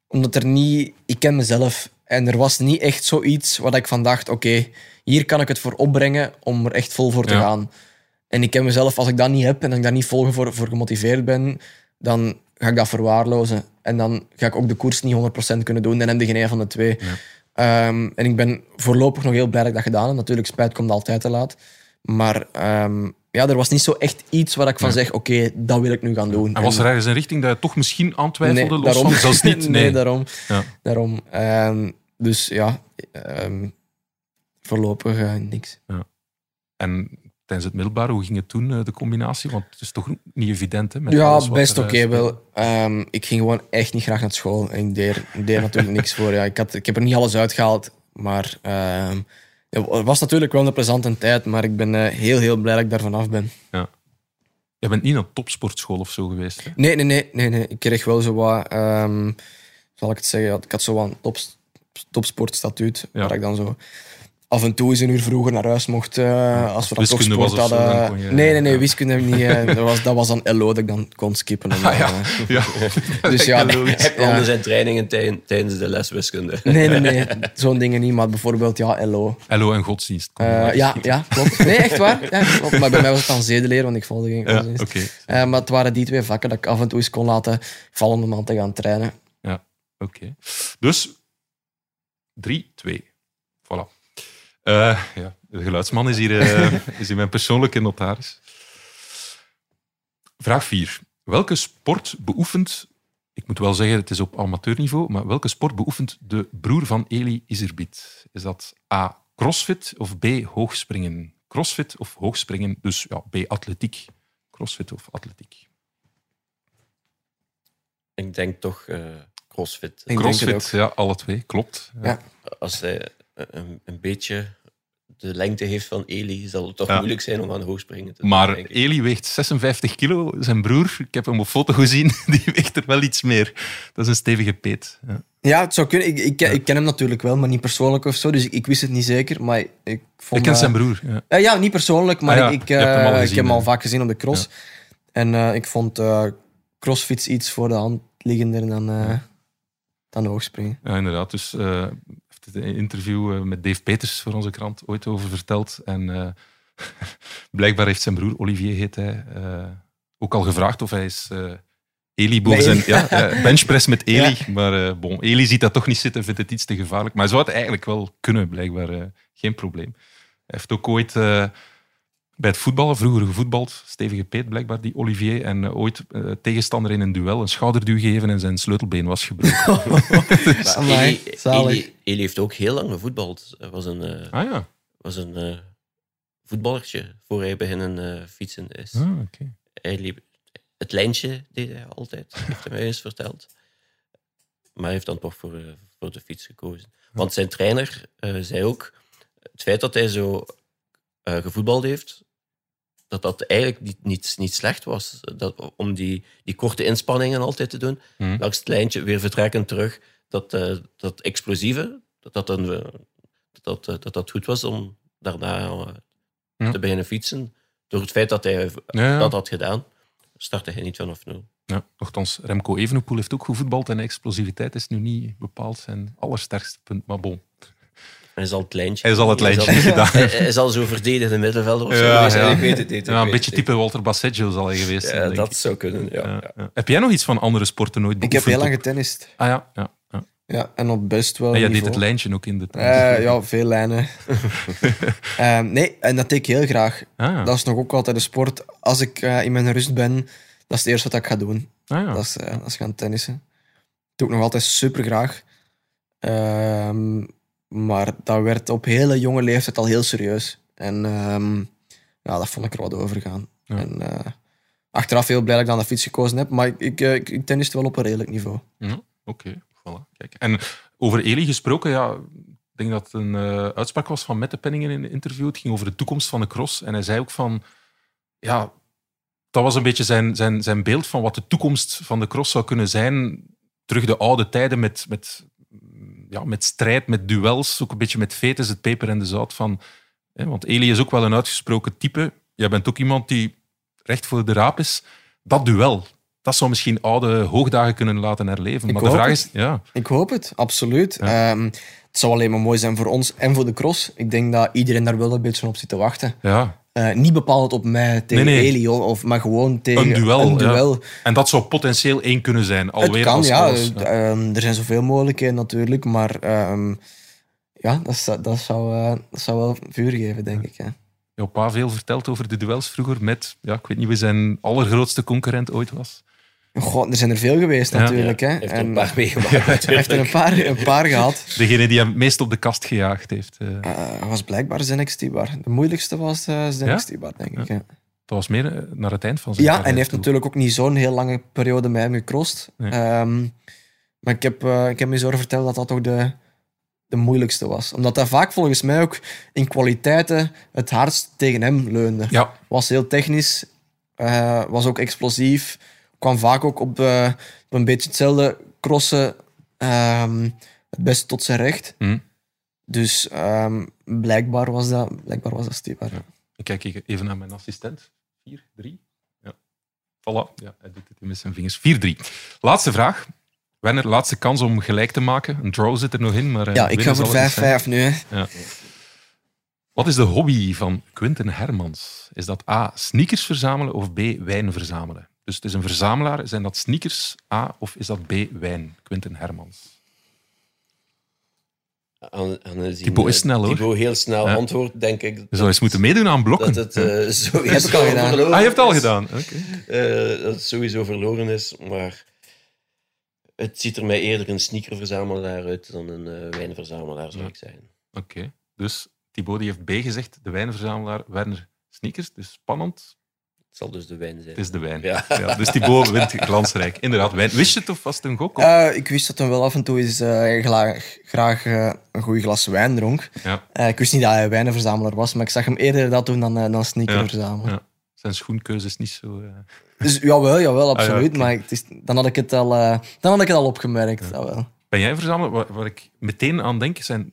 Speaker 1: Omdat er niet... Ik ken mezelf. En er was niet echt zoiets waar ik van dacht... Oké, hier kan ik het voor opbrengen om er echt vol voor te
Speaker 2: Ja.
Speaker 1: gaan. En ik ken mezelf, als ik dat niet heb en als ik daar niet vol voor, voor gemotiveerd ben, dan ga ik dat verwaarlozen. En dan ga ik ook de koers niet 100% kunnen doen. Dan heb je geen een van de twee. Ehm, en ik ben voorlopig nog heel blij dat ik dat gedaan heb. Natuurlijk, spijt komt altijd te laat. Maar ehm, ja, er was niet zo echt iets waar ik van zeg, oké, dat wil ik nu gaan doen.
Speaker 2: En was er ergens een richting dat je toch misschien aan twijfelde? los
Speaker 1: daarom.
Speaker 2: Zelfs niet?
Speaker 1: nee,
Speaker 2: Nee.
Speaker 1: daarom.
Speaker 2: Ja.
Speaker 1: daarom. Ehm, dus ja, voorlopig eh, niks.
Speaker 2: En tijdens het middelbaar, hoe ging het toen, eh, de combinatie? Want het is toch niet evident, hè? met
Speaker 1: Ja, best oké
Speaker 2: eh,
Speaker 1: wel. Ehm, ik ging gewoon echt niet graag naar school. En ik deed, natuurlijk niks voor. Ja, ik, had, ik heb er niet alles uitgehaald. Maar ehm, het was natuurlijk wel een plezante tijd. Maar ik ben eh, heel, heel blij dat ik daar vanaf ben.
Speaker 2: Je bent niet naar topsportschool of zo geweest, hè?
Speaker 1: Nee, nee, nee. nee, nee. Ik kreeg wel zo wat... ehm, zal ik het zeggen? Ik had zo wat een top, topsportstatuut.
Speaker 2: Ja.
Speaker 1: Waar ik dan zo af en toe eens een uur vroeger naar huis mocht. eh, als we dan toch
Speaker 2: wiskunde
Speaker 1: sport
Speaker 2: was of zo,
Speaker 1: hadden.
Speaker 2: je-
Speaker 1: nee, nee, nee.
Speaker 2: ja.
Speaker 1: Wiskunde heb ik niet. eh, dat, was, dat was dan LO dat ik dan kon skippen. En,
Speaker 2: Ah, ja. ja.
Speaker 1: Dus ja.
Speaker 4: Heb je
Speaker 1: Ja.
Speaker 4: onder zijn trainingen tij- tijdens de les wiskunde?
Speaker 1: Nee, nee, nee. Zo'n dingen niet. Maar bijvoorbeeld, ja, LO.
Speaker 2: LO en godsdienst.
Speaker 1: Eh, ja, ja, klopt. Nee, echt waar. Ja, klopt. Maar bij mij was het dan zedeleer, want ik volgde geen
Speaker 2: Ja,
Speaker 1: godsdienst.
Speaker 2: oké.
Speaker 1: Eh, maar het waren die twee vakken dat ik af en toe eens kon laten vallen om aan te gaan trainen.
Speaker 2: Oké. Dus 3, 2. Eh, ja, de geluidsman is hier, eh, is hier mijn persoonlijke notaris. Vraag 4. Welke sport beoefent, ik moet wel zeggen, het is op amateurniveau, maar welke sport beoefent de broer van Eli Iserbiet? Is dat A. Crossfit of B. Hoogspringen? Crossfit of hoogspringen, dus ja, B. Atletiek. Crossfit of atletiek.
Speaker 4: Ik denk toch eh, crossfit.
Speaker 1: Ik
Speaker 2: Crossfit, ja, alle twee, klopt.
Speaker 1: Ja.
Speaker 4: Als hij een, een beetje de lengte heeft van Eli, zal het toch
Speaker 2: Ja.
Speaker 4: moeilijk zijn om aan hoogspringen te doen.
Speaker 2: Maar. Eli weegt 56 kilo. Zijn broer, ik heb hem op foto gezien, die weegt er wel iets meer. Dat is een stevige peet. Ja.
Speaker 1: Ja, het zou kunnen. Ik, ik, ik ken hem natuurlijk wel, maar niet persoonlijk of zo. Dus ik, ik wist het niet zeker. Maar ik vond...
Speaker 2: Ik ken
Speaker 1: eh,
Speaker 2: zijn broer. Ja.
Speaker 1: eh, ja, niet persoonlijk, maar
Speaker 2: Ah ja,
Speaker 1: ik,
Speaker 2: hem
Speaker 1: eh, ik heb hem al vaak gezien op de cross. En eh, ik vond eh crossfits iets voor de hand liggender dan, eh dan hoogspringen.
Speaker 2: Ja, inderdaad. Dus eh heeft het een interview eh, met Dave Peters voor onze krant ooit over verteld. En eh, blijkbaar heeft zijn broer, Olivier heet hij, eh, ook al gevraagd of hij is Eli boven zijn ja, benchpress met Eli.
Speaker 1: Ja.
Speaker 2: Maar eh, bon, Eli ziet dat toch niet zitten, vindt het iets te gevaarlijk. Maar hij zou het eigenlijk wel kunnen, blijkbaar. geen probleem. Hij heeft ook ooit bij het voetballen, vroeger gevoetbald, stevige peet blijkbaar, die Olivier, en eh, ooit eh, tegenstander in een duel een schouderduw gegeven en zijn sleutelbeen was gebroken.
Speaker 1: Amai,
Speaker 4: Eli. Eli, Eli heeft ook heel lang gevoetbald. Hij was een, eh,
Speaker 2: ah ja,
Speaker 4: was een eh, voetballertje voor hij beginnen fietsen is.
Speaker 2: ah, oké.
Speaker 4: Hij liep, het lijntje deed hij altijd, heeft hij mij eens verteld. Maar hij heeft dan toch voor, voor de fiets gekozen. Want zijn trainer eh, zei ook, het feit dat hij zo eh, gevoetbald heeft, dat dat eigenlijk niet, niet, niet slecht was. Dat, om die, die korte inspanningen altijd te doen.
Speaker 2: Mhm.
Speaker 4: Langs het lijntje, weer vertrekken terug. Dat, eh, dat explosieve, dat dat, een, dat, dat, eh, dat dat goed was om daarna eh,
Speaker 2: Ja.
Speaker 4: te beginnen fietsen. Door het feit dat hij
Speaker 2: Ja,
Speaker 4: dat had gedaan, startte hij niet vanaf nul.
Speaker 2: Ja, nochtans, Remco Evenepoel heeft ook gevoetbald en explosiviteit is nu niet bepaald zijn allersterkste punt. Maar bon,
Speaker 4: Hij zal het lijntje.
Speaker 2: hij zal het lijntje
Speaker 4: Hij
Speaker 2: gedaan
Speaker 4: hij, hij zal zo verdedigende middenvelder of zo
Speaker 2: Ja,
Speaker 4: geweest zijn.
Speaker 2: ja.
Speaker 4: Ik weet het niet.
Speaker 2: Ja, een
Speaker 4: weet
Speaker 2: beetje type Walter Basseggio zal hij geweest zijn.
Speaker 4: Ja,
Speaker 2: denk
Speaker 4: dat
Speaker 2: ik.
Speaker 4: zou kunnen. Ja,
Speaker 2: Ja,
Speaker 4: ja.
Speaker 2: ja. Heb jij nog iets van andere sporten nooit
Speaker 1: Ik heb
Speaker 2: beoefend
Speaker 1: heel lang getennist.
Speaker 2: Ah ja, ja. ja.
Speaker 1: Ja, en op best wel
Speaker 2: En jij deed het lijntje ook in de
Speaker 1: Eh, ja, veel lijnen. Ehm, nee, en dat deed ik heel graag.
Speaker 2: Ah,
Speaker 1: Dat is nog ook altijd een sport. Als ik eh, in mijn rust ben, dat is het eerste wat ik ga doen.
Speaker 2: ah, ja.
Speaker 1: Dat, is, eh, dat is gaan tennissen. Dat doe ik nog altijd super graag. Maar dat werd op hele jonge leeftijd al heel serieus. En ehm, ja, dat vond ik er wat over gaan.
Speaker 2: Ja.
Speaker 1: En, eh, achteraf heel blij dat ik dan de fiets gekozen heb. Maar ik, ik, eh, ik, wel op een redelijk niveau.
Speaker 2: Ja, Oké, voilà. Kijk. En over Eli gesproken, ja, ik denk dat het een eh, uitspraak was van Mette Penningen in een interview. Het ging over de toekomst van de cross. En hij zei ook van, ja, dat was een beetje zijn, zijn, zijn beeld van wat de toekomst van de cross zou kunnen zijn. Terug de oude tijden met, met, ja, met strijd, met duels, ook een beetje met fetes, het peper en de zout van... Hè, want Eli is ook wel een uitgesproken type. Jij bent ook iemand die recht voor de raap is. Dat duel, dat zou misschien oude hoogdagen kunnen laten herleven.
Speaker 1: Ik
Speaker 2: maar de vraag
Speaker 1: het.
Speaker 2: is... Ja,
Speaker 1: Ik hoop het, absoluut. Ehm, het zou alleen maar mooi zijn voor ons en voor de cross. Ik denk dat iedereen daar wel een beetje op zit te wachten.
Speaker 2: ja.
Speaker 1: Eh, niet bepaald op mij tegen
Speaker 2: Nee,
Speaker 1: of, maar gewoon tegen
Speaker 2: Een duel.
Speaker 1: Een
Speaker 2: ja.
Speaker 1: duel.
Speaker 2: En dat zou potentieel één kunnen zijn. Alweer
Speaker 1: het kan,
Speaker 2: als
Speaker 1: ja. Eh, ehm, er zijn zoveel mogelijkheden natuurlijk, maar ehm, ja, dat, zou- dat, zou, eh, dat zou wel vuur geven, denk ik. Ja.
Speaker 2: Jouw pa veel verteld over de duels vroeger met, ja, ik weet niet wie zijn allergrootste concurrent ooit was.
Speaker 1: God, er zijn er veel geweest
Speaker 2: Ja.
Speaker 1: natuurlijk. Hè.
Speaker 4: Hij heeft er
Speaker 1: En
Speaker 4: een paar meegemaakt.
Speaker 1: hij heeft er een paar, een paar gehad.
Speaker 2: Degene die hem het meest op de kast gejaagd heeft. eh.
Speaker 1: Eh, was blijkbaar Zenek Stibar. De moeilijkste was eh Zenek
Speaker 2: Ja?
Speaker 1: Stibar, denk ik. Ja.
Speaker 2: Dat was meer eh, naar het eind van zijn
Speaker 1: Ja, en hij heeft
Speaker 2: toe.
Speaker 1: natuurlijk ook niet zo'n heel lange periode met hem gecrossed.
Speaker 2: Nee.
Speaker 1: Ehm, maar ik heb, eh, ik heb me zo verteld dat dat toch de, de moeilijkste was. Omdat hij vaak volgens mij ook in kwaliteiten het hardst tegen hem leunde.
Speaker 2: Ja,
Speaker 1: Was heel technisch, eh, was ook explosief. Kwam vaak ook op, eh, op een beetje hetzelfde crossen ehm, het beste tot zijn recht.
Speaker 2: Hm.
Speaker 1: Dus ehm, blijkbaar was dat, blijkbaar was dat Stibar.
Speaker 2: ik kijk even naar mijn assistent. 4, 3. Ja. Voilà, ja, hij doet het met zijn vingers. 4-3. Laatste vraag. Werner, laatste kans om gelijk te maken. Een draw zit er nog in, maar... eh,
Speaker 1: Ja, ik ga voor
Speaker 2: zal het niet zijn.
Speaker 1: 5-5 nu. Hè.
Speaker 2: Ja. Wat is de hobby van Quinten Hermans? Is dat A, sneakers verzamelen of B, wijn verzamelen? Dus het is een verzamelaar. Zijn dat sneakers A of is dat B, wijn? Quinten Hermans.
Speaker 4: Aan, aan
Speaker 2: Thibaut is
Speaker 4: eh,
Speaker 2: snel, hoor.
Speaker 4: Thibaut heel snel
Speaker 2: Ja.
Speaker 4: antwoord, denk ik.
Speaker 2: Je zou eens moeten meedoen aan blokken.
Speaker 4: Dat het eh, sowieso
Speaker 1: Heb ik al gedaan.
Speaker 4: verloren
Speaker 2: ah, je hebt het al gedaan. Oké.
Speaker 4: Eh, dat het sowieso verloren is, maar het ziet er mij eerder een sneakerverzamelaar uit dan een eh, wijnverzamelaar, zou
Speaker 2: Ja.
Speaker 4: ik zeggen.
Speaker 2: Oké. Dus Thibaut die heeft B gezegd, de wijnverzamelaar Werner Sneakers. Dus spannend.
Speaker 4: Het zal dus de wijn zijn.
Speaker 2: Het is de wijn.
Speaker 4: Ja.
Speaker 2: Ja, dus Thibaut wint glansrijk. Inderdaad, wijn. Wist je het of was het een gok?
Speaker 1: Eh, ik wist dat hij wel af en toe eens eh, gla- graag eh, een goed glas wijn dronk.
Speaker 2: Ja.
Speaker 1: Eh, ik wist niet dat hij wijnenverzamelaar was, maar ik zag hem eerder dat doen dan, eh, dan sneaker
Speaker 2: Ja,
Speaker 1: verzamelen.
Speaker 2: ja. Zijn schoenkeuze is niet zo... eh,
Speaker 1: Dus jawel, jawel, absoluut.
Speaker 2: Ah, ja, oké.
Speaker 1: Maar het is, dan, had ik het al, eh, dan had ik het al opgemerkt. dat wel.
Speaker 2: Ben jij verzamelaar? Waar, waar ik meteen aan denk, zijn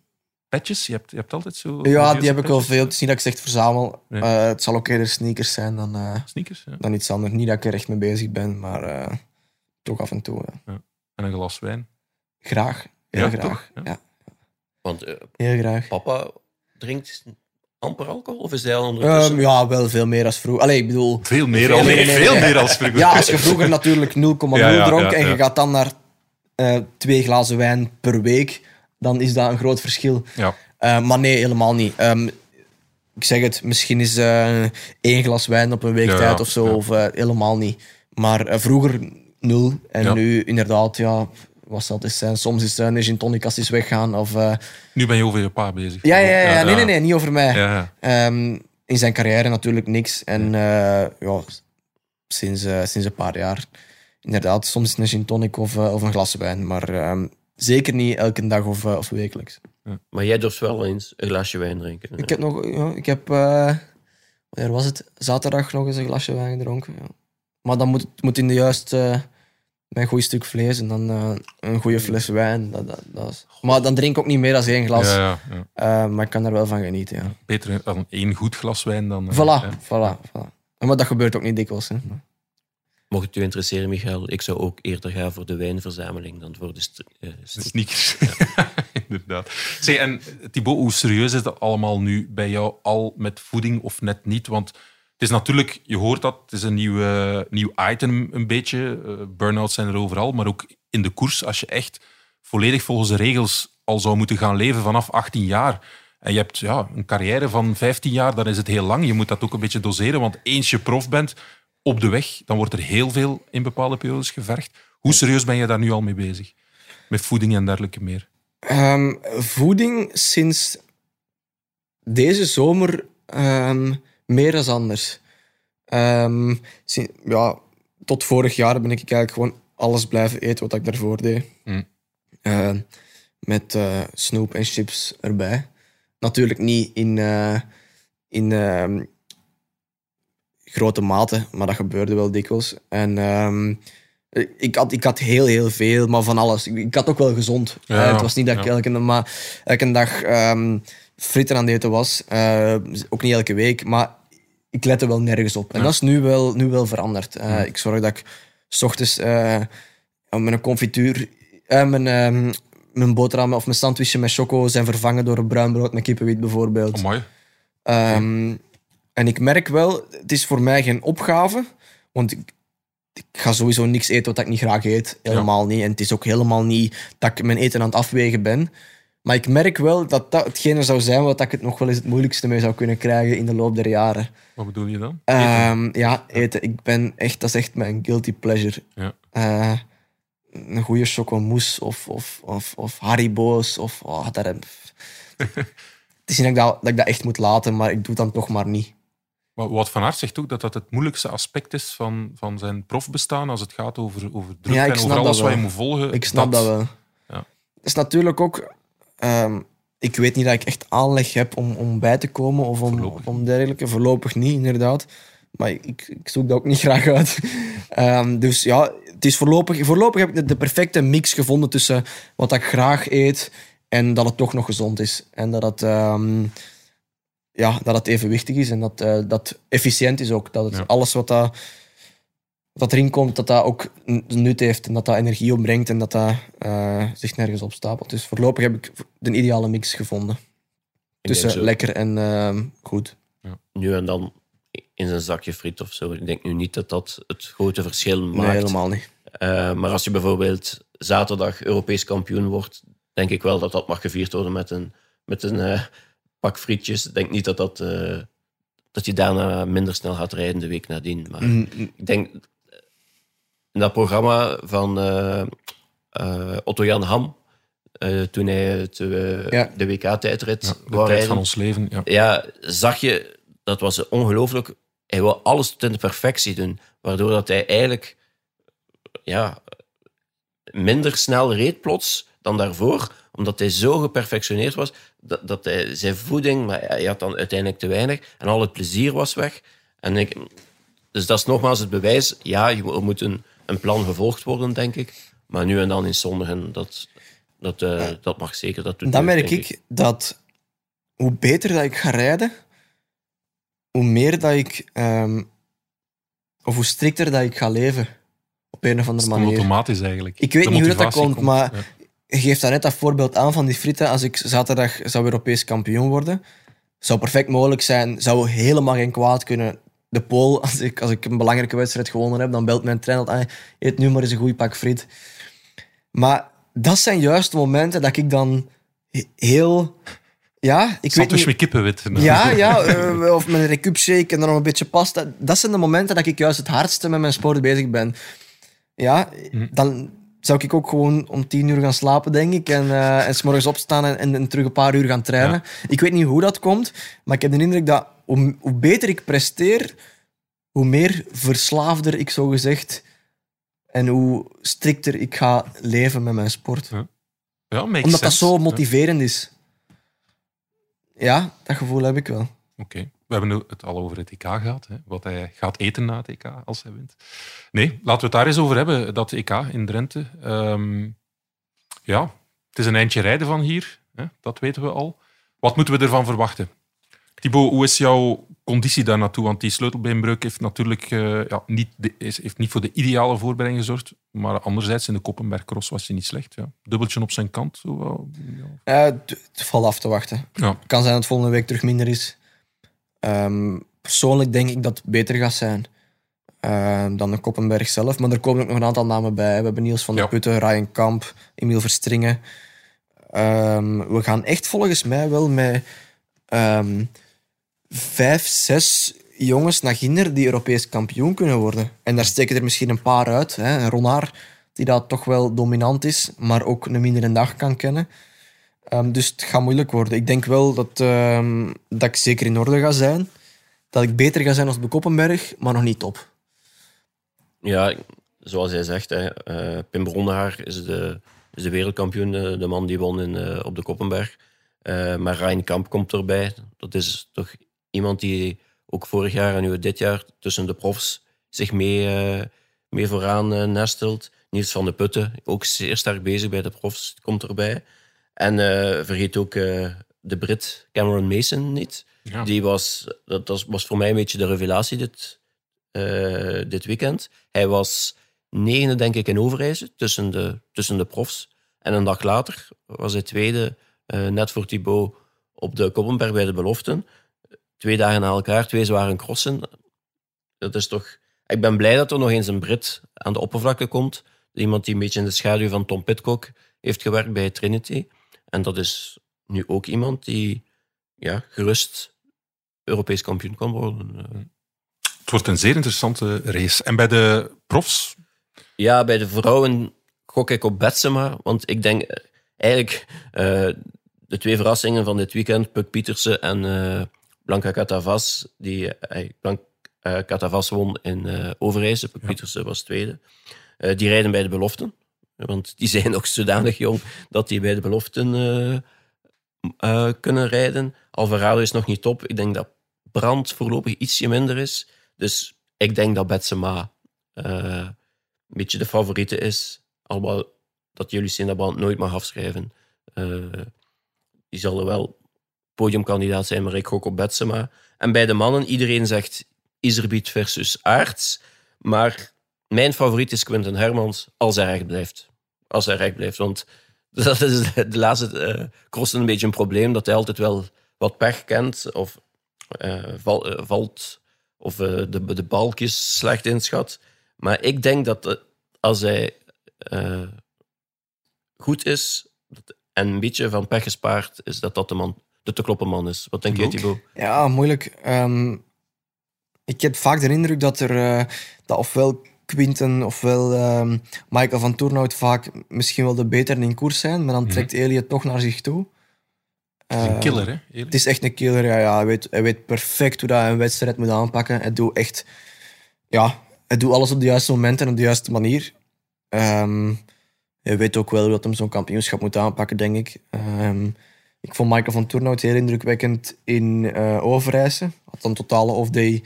Speaker 2: patches. Je hebt, je hebt altijd zo...
Speaker 1: Ja, die heb ik wel veel. Het is niet dat ik ze echt verzamel.
Speaker 2: Nee.
Speaker 1: Eh, het zal ook eerder sneakers zijn dan, eh,
Speaker 2: Sneakers, ja.
Speaker 1: dan iets anders. Niet dat ik er echt mee bezig ben, maar eh, toch af en toe. ja.
Speaker 2: En een glas wijn.
Speaker 1: Graag. Heel
Speaker 2: Ja,
Speaker 1: graag.
Speaker 2: toch? Ja.
Speaker 1: Ja.
Speaker 4: Want eh,
Speaker 1: heel graag.
Speaker 4: papa drinkt amper alcohol, of is hij al ondertussen?
Speaker 1: Ehm, ja, wel veel meer als vroeger. Allee, ik bedoel...
Speaker 2: Veel meer,
Speaker 4: Veel
Speaker 2: al,
Speaker 1: meer,
Speaker 2: veel
Speaker 1: nee.
Speaker 2: meer als vroeger.
Speaker 1: Ja, als je vroeger natuurlijk 0,0
Speaker 2: Ja, ja,
Speaker 1: dronk
Speaker 2: ja,
Speaker 1: en je gaat dan naar eh, twee glazen wijn per week, dan is dat een groot verschil.
Speaker 2: Ja.
Speaker 1: Eh, maar nee, helemaal niet. Ehm, ik zeg het, misschien is eh, één glas wijn op een week
Speaker 2: Ja,
Speaker 1: tijd of zo,
Speaker 2: ja.
Speaker 1: of eh, helemaal niet. Maar vroeger nul. En nu inderdaad, ja, wat zal het eens zijn? Soms is een gin tonic als is weggaan. Of,
Speaker 2: Nu ben je over je pa bezig.
Speaker 1: ja, ja, ja, nee, nee, nee, niet over mij. Ehm, in zijn carrière natuurlijk niks. En ja, sinds, sinds een paar jaar. Inderdaad, soms een gin tonic of, of een glas wijn. Maar ehm, zeker niet elke dag of, eh, of wekelijks.
Speaker 4: Maar jij durft wel eens een glasje wijn drinken.
Speaker 1: Ik heb nog... Ja, ik heb... eh, wanneer was het? Zaterdag nog eens een glasje wijn gedronken. Ja. Maar dan moet het moet in de juiste... met een goed stuk vlees en dan eh, een goede fles wijn. Dat, dat, dat is- Maar dan drink ik ook niet meer dan één glas.
Speaker 2: Ja, ja, ja.
Speaker 1: Eh, maar ik kan er wel van genieten, ja.
Speaker 2: Beter dan één goed glas wijn dan... eh,
Speaker 1: Voilà,
Speaker 2: ja.
Speaker 1: voilà, voilà. Maar dat gebeurt ook niet dikwijls. Hè.
Speaker 4: Mocht het u interesseren, Michael, ik zou ook eerder gaan voor de wijnverzameling dan voor de eh,
Speaker 2: De sneakers. Inderdaad. Zeg, en Thibaut, hoe serieus is dat allemaal nu bij jou al met voeding of net niet? Want het is natuurlijk, je hoort dat, het is een nieuw, eh, nieuw item een beetje. Eh, Burn-outs zijn er overal, maar ook in de koers. Als je echt volledig volgens de regels al zou moeten gaan leven vanaf 18 jaar. En je hebt ja, een carrière van 15 jaar, dan is het heel lang. Je moet dat ook een beetje doseren, want eens je prof bent op de weg, dan wordt er heel veel in bepaalde periodes gevergd. Hoe serieus ben je daar nu al mee bezig? Met voeding en dergelijke meer?
Speaker 1: Ehm, voeding sinds deze zomer ehm, meer dan anders. Ehm, ja, tot vorig jaar ben ik eigenlijk gewoon alles blijven eten wat ik daarvoor deed.
Speaker 2: Mm.
Speaker 1: Met eh, snoep en chips erbij. Natuurlijk niet in, eh, in grote mate, maar dat gebeurde wel dikwijls. En ehm, ik, had, ik had heel, heel veel, maar van alles. Ik, ik had ook wel gezond.
Speaker 2: Ja,
Speaker 1: Eh, het was niet dat ik elke, maar elke dag ehm frieten aan het eten was. Eh, ook niet elke week, maar ik lette wel nergens op. En
Speaker 2: Ja.
Speaker 1: dat is nu wel, nu wel veranderd. Eh, Ik zorg dat ik s ochtends een confituur, mijn, ehm, mijn boterham of mijn sandwichje met choco zijn vervangen door een bruin brood met kippenwit bijvoorbeeld.
Speaker 2: Oh, mooi.
Speaker 1: En ik merk wel, het is voor mij geen opgave, want ik, ik ga sowieso niks eten wat ik niet graag eet. Helemaal niet. En het is ook helemaal niet dat ik mijn eten aan het afwegen ben. Maar ik merk wel dat dat hetgene zou zijn wat ik het nog wel eens het moeilijkste mee zou kunnen krijgen in de loop der jaren.
Speaker 2: Wat bedoel je dan?
Speaker 1: Ehm, ja, eten. Ik ben echt, dat is echt mijn guilty pleasure.
Speaker 2: Ja.
Speaker 1: Eh, een goede chocomousse of, of, of, of Haribo's. Of, oh, dat heb... Het is niet dat ik dat, dat ik dat echt moet laten, maar ik doe het dan toch maar niet.
Speaker 2: Wout van Aert zegt ook dat dat het moeilijkste aspect is van, van zijn profbestaan als het gaat over, over druk
Speaker 1: Ja, ik
Speaker 2: en
Speaker 1: snap
Speaker 2: over alles wat je moet volgen.
Speaker 1: Ik snap dat, wel.
Speaker 2: Ja.
Speaker 1: Het is natuurlijk ook... ehm, ik weet niet dat ik echt aanleg heb om, om bij te komen of om,
Speaker 2: Voorlopig
Speaker 1: om dergelijke. Voorlopig niet, inderdaad. Maar ik, ik zoek dat ook niet graag uit. Ehm, dus ja, het is voorlopig, voorlopig heb ik de, de perfecte mix gevonden tussen wat ik graag eet en dat het toch nog gezond is. En dat het, ehm, ja, dat het evenwichtig is en dat eh, dat efficiënt is ook. Dat het
Speaker 2: Ja.
Speaker 1: alles wat, dat, wat erin komt, dat dat ook nut heeft en dat dat energie opbrengt en dat dat eh, zich nergens opstapelt. Dus voorlopig heb ik de ideale mix gevonden. Tussen lekker en ehm, goed.
Speaker 4: nu en dan in zijn zakje friet of zo. Ik denk nu niet dat dat het grote verschil maakt.
Speaker 1: Nee, helemaal niet.
Speaker 4: Eh, maar als je bijvoorbeeld zaterdag Europees kampioen wordt, denk ik wel dat dat mag gevierd worden met een, met een eh, pak frietjes. Ik denk niet dat, dat, eh, dat je daarna minder snel gaat rijden de week nadien. Maar
Speaker 1: Mm,
Speaker 4: ik denk eh, in dat programma van eh, eh, Otto-Jan Ham, eh, toen hij het,
Speaker 1: Ja.
Speaker 4: de WK-tijdrit
Speaker 2: Ja, de
Speaker 4: wou
Speaker 2: tijd
Speaker 4: rijden,
Speaker 2: van ons leven. Ja.
Speaker 4: ja, zag je, dat was ongelooflijk. Hij wil alles tot in de perfectie doen, waardoor dat hij eigenlijk ja, minder snel reed plots dan daarvoor, omdat hij zo geperfectioneerd was dat, dat hij zijn voeding, maar hij had dan uiteindelijk te weinig en al het plezier was weg. En ik, dus dat is nogmaals het bewijs. Ja, je moet- er moet een, een plan gevolgd worden, denk ik. Maar nu en dan in sommigen, dat, dat, eh, dat mag zeker. Dat doet
Speaker 1: Dan merk ik dat hoe beter dat ik ga rijden, hoe meer dat ik, ehm, of hoe strikter dat ik ga leven. Op een of andere manier.
Speaker 2: automatisch eigenlijk.
Speaker 1: Ik weet
Speaker 2: De
Speaker 1: niet hoe dat, komt, maar
Speaker 2: ja.
Speaker 1: Je geeft daar net dat voorbeeld aan van die frieten. Als ik zaterdag zou Europees kampioen worden, zou perfect mogelijk zijn, zou helemaal geen kwaad kunnen. De Pool, als ik, als ik een belangrijke wedstrijd gewonnen heb, dan belt mijn trainer aan, eet nu maar eens een goed pak friet. Maar dat zijn juist de momenten dat ik dan he- heel... Ja, ik weet
Speaker 2: Sandwich
Speaker 1: niet...
Speaker 2: met kippenwit.
Speaker 1: Ja, ja eh, of met een recup shake en dan nog een beetje pasta. Dat zijn de momenten dat ik juist het hardste met mijn sport bezig ben. Ja, dan zou ik ook gewoon om tien uur gaan slapen, denk ik. En, eh en s morgens opstaan en, en, en terug een paar uur gaan trainen. Ik weet niet hoe dat komt, maar ik heb de indruk dat hoe, hoe beter ik presteer, hoe meer verslaafder ik zo gezegd en hoe strikter ik ga leven met mijn sport.
Speaker 2: Ja, makes
Speaker 1: Omdat dat zo
Speaker 2: Ja.
Speaker 1: motiverend is. Ja, dat gevoel heb ik wel.
Speaker 2: Oké, we hebben nu het al over het EK gehad. Hè? Wat hij gaat eten na het EK als hij wint. Nee, laten we het daar eens over hebben, dat EK in Drenthe. Ehm, ja, het is een eindje rijden van hier, hè? dat weten we al. Wat moeten we ervan verwachten? Thibaut, hoe is jouw conditie daar naartoe? Want die sleutelbeenbreuk heeft natuurlijk eh, ja, niet, de- is, heeft niet voor de ideale voorbereiding gezorgd. Maar anderzijds, in de Koppenberg Cross was hij niet slecht. Ja. Dubbeltje op zijn kant. Zo, ja.
Speaker 1: Ja, het, valt af te wachten.
Speaker 2: Ja.
Speaker 1: Het kan zijn dat het volgende week terug minder is. Ehm, persoonlijk denk ik dat het beter gaat zijn ehm, dan de Koppenberg zelf. Maar er komen ook nog een aantal namen bij. We hebben Niels van der
Speaker 2: Ja.
Speaker 1: Putten, Ryan Kamp, Emiel Verstringen. Ehm, we gaan echt volgens mij wel met vijf, zes jongens naar Ginder die Europees kampioen kunnen worden. En daar steken er misschien een paar uit. Hè. Een Ronaar, die dat toch wel dominant is, maar ook een mindere dag kan kennen. Ehm, dus het gaat moeilijk worden. Ik denk wel dat, ehm, dat ik zeker in orde ga zijn. Dat ik beter ga zijn als de Koppenberg, maar nog niet top.
Speaker 4: Ja, zoals hij zegt, hè, eh, Pim Bronnehaar is de, is de wereldkampioen, de, de man die won in, eh, op de Koppenberg. Eh, maar Ryan Kamp komt erbij. Dat is toch iemand die ook vorig jaar en nu dit jaar tussen de profs zich mee, eh, mee vooraan eh, nestelt. Niels van de Putten, ook zeer sterk bezig bij de profs, komt erbij. En eh, vergeet ook eh, de Brit Cameron Mason niet.
Speaker 2: Ja.
Speaker 4: Die was, dat was- was voor mij een beetje de revelatie dit, eh, dit weekend. Hij was negende, denk ik, in Overijse tussen de, tussen de profs. En een dag later was hij tweede, net voor Thibaut, op de Koppenberg bij de beloften. Twee dagen na elkaar, twee zware crossen. Dat is toch... Ik ben blij dat er nog eens een Brit aan de oppervlakte komt. Iemand die een beetje in de schaduw van Tom Pitcock heeft gewerkt bij Trinity. En dat is nu ook iemand die ja, gerust Europees kampioen kan worden. Eh,
Speaker 2: Het wordt een zeer interessante race. En bij de profs,
Speaker 4: Ja, bij de vrouwen gok ik op Betsema. Want ik denk eh, eigenlijk eh, de twee verrassingen van dit weekend, Puk Pietersen en Blanca Catavas, die eh, Blanca Catavas won in Overijse, Puk Pietersen was tweede. Die rijden bij de beloften. Want die zijn nog zodanig jong dat die bij de beloften eh, eh, kunnen rijden. Alvarado is nog niet top. Ik denk dat Brand voorlopig ietsje minder is. Dus ik denk dat Betsema eh, een beetje de favoriete is. Alhoewel dat jullie Brand nooit mag afschrijven. Die zal wel podiumkandidaat zijn, maar ik gok op Betsema. En bij de mannen, iedereen zegt Iserbiet versus Aerts. Maar mijn favoriet is Quinten Hermans, als hij recht blijft. Als hij recht blijft, want dat is de, laatste eh crossen een beetje een probleem, dat hij altijd wel wat pech kent of eh, val- eh, valt of eh, de, de balkjes slecht inschat. Maar ik denk dat als hij eh, goed is dat- En een beetje van pech gespaard is dat dat de, man, de te kloppen man is. Wat denk jij,
Speaker 2: Ook.
Speaker 4: Thibaut?
Speaker 1: Ja, moeilijk. Ehm, ik heb vaak de indruk dat er eh, dat ofwel Quinten ofwel ehm, Michael van Toornhout vaak misschien wel de beter in koers zijn, maar dan
Speaker 2: Mhm.
Speaker 1: trekt het toch naar zich toe.
Speaker 2: Het is een
Speaker 1: Eh,
Speaker 2: killer, hè?
Speaker 1: Het is echt een killer. Ja, ja. Hij, weet, hij weet perfect hoe hij een wedstrijd moet aanpakken. Hij doet echt... Ja, hij doet alles op de juiste moment en op de juiste manier. Ehm, hij weet ook wel hoe dat hem zo'n kampioenschap moet aanpakken, denk ik. Ehm, ik vond Michael van Toornhout heel indrukwekkend in eh Overijse. Had een totale off-day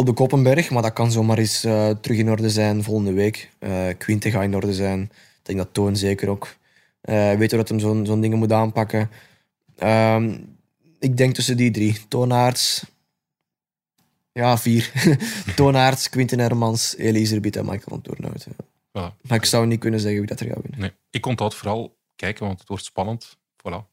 Speaker 1: op de Koppenberg, maar dat kan zomaar eens eh, terug in orde zijn volgende week. Quinte gaat in orde zijn. Ik denk dat Toon zeker ook. Eh weet hoe dat hem zo'n zo'n dingen moet aanpakken. Ehm, ik denk tussen die drie. Toonaerts. Ja, vier. Toonaerts, Quinten Hermans, Elise Erbiet en Michael van Toornhout. ja. Maar ik zou niet kunnen zeggen wie dat er gaat winnen.
Speaker 2: Nee, ik onthoud vooral kijken, want het wordt spannend. Voilà.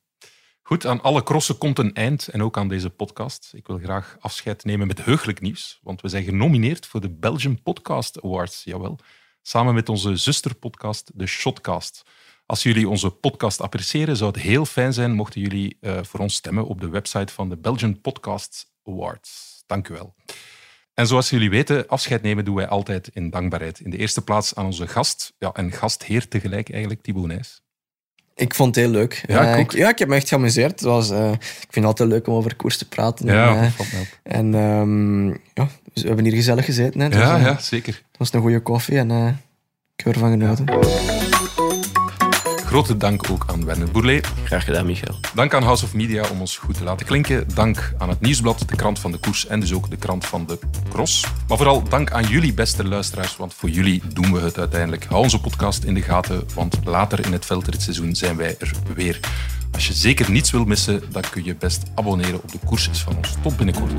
Speaker 2: Goed, aan alle crossen komt een eind en ook aan deze podcast. Ik wil graag afscheid nemen met heugelijk nieuws, want we zijn genomineerd voor de Belgian Podcast Awards, jawel. Samen met onze zusterpodcast, de Shotcast. Als jullie onze podcast appreciëren, zou het heel fijn zijn mochten jullie eh, voor ons stemmen op de website van de Belgian Podcast Awards. Dank u wel. En zoals jullie weten, afscheid nemen doen wij altijd in dankbaarheid. In de eerste plaats aan onze gast, ja, en gastheer tegelijk eigenlijk, Thibaut Nijs.
Speaker 1: Ik vond het heel leuk.
Speaker 2: Ja, ik
Speaker 1: Eh, ja, ik heb me echt geamuseerd. Het was, eh, ik vind het altijd leuk om over koers te praten. en,
Speaker 2: valt mij op.
Speaker 1: en ehm, ja, dus we hebben hier gezellig gezeten. Hè. Het,
Speaker 2: Ja, ja, zeker.
Speaker 1: het was een goede koffie en ik heb ervan genoten.
Speaker 2: Grote dank ook aan Werner Bourlet.
Speaker 4: Graag gedaan, Michael.
Speaker 2: Dank aan House of Media om ons goed te laten klinken. Dank aan het Nieuwsblad, de krant van de koers en dus ook de krant van de cross. Maar vooral dank aan jullie, beste luisteraars, want voor jullie doen we het uiteindelijk. Hou onze podcast in de gaten, want later in het veldritseizoen zijn wij er weer. Als je zeker niets wil missen, dan kun je best abonneren op de koersjes van ons. Tot binnenkort.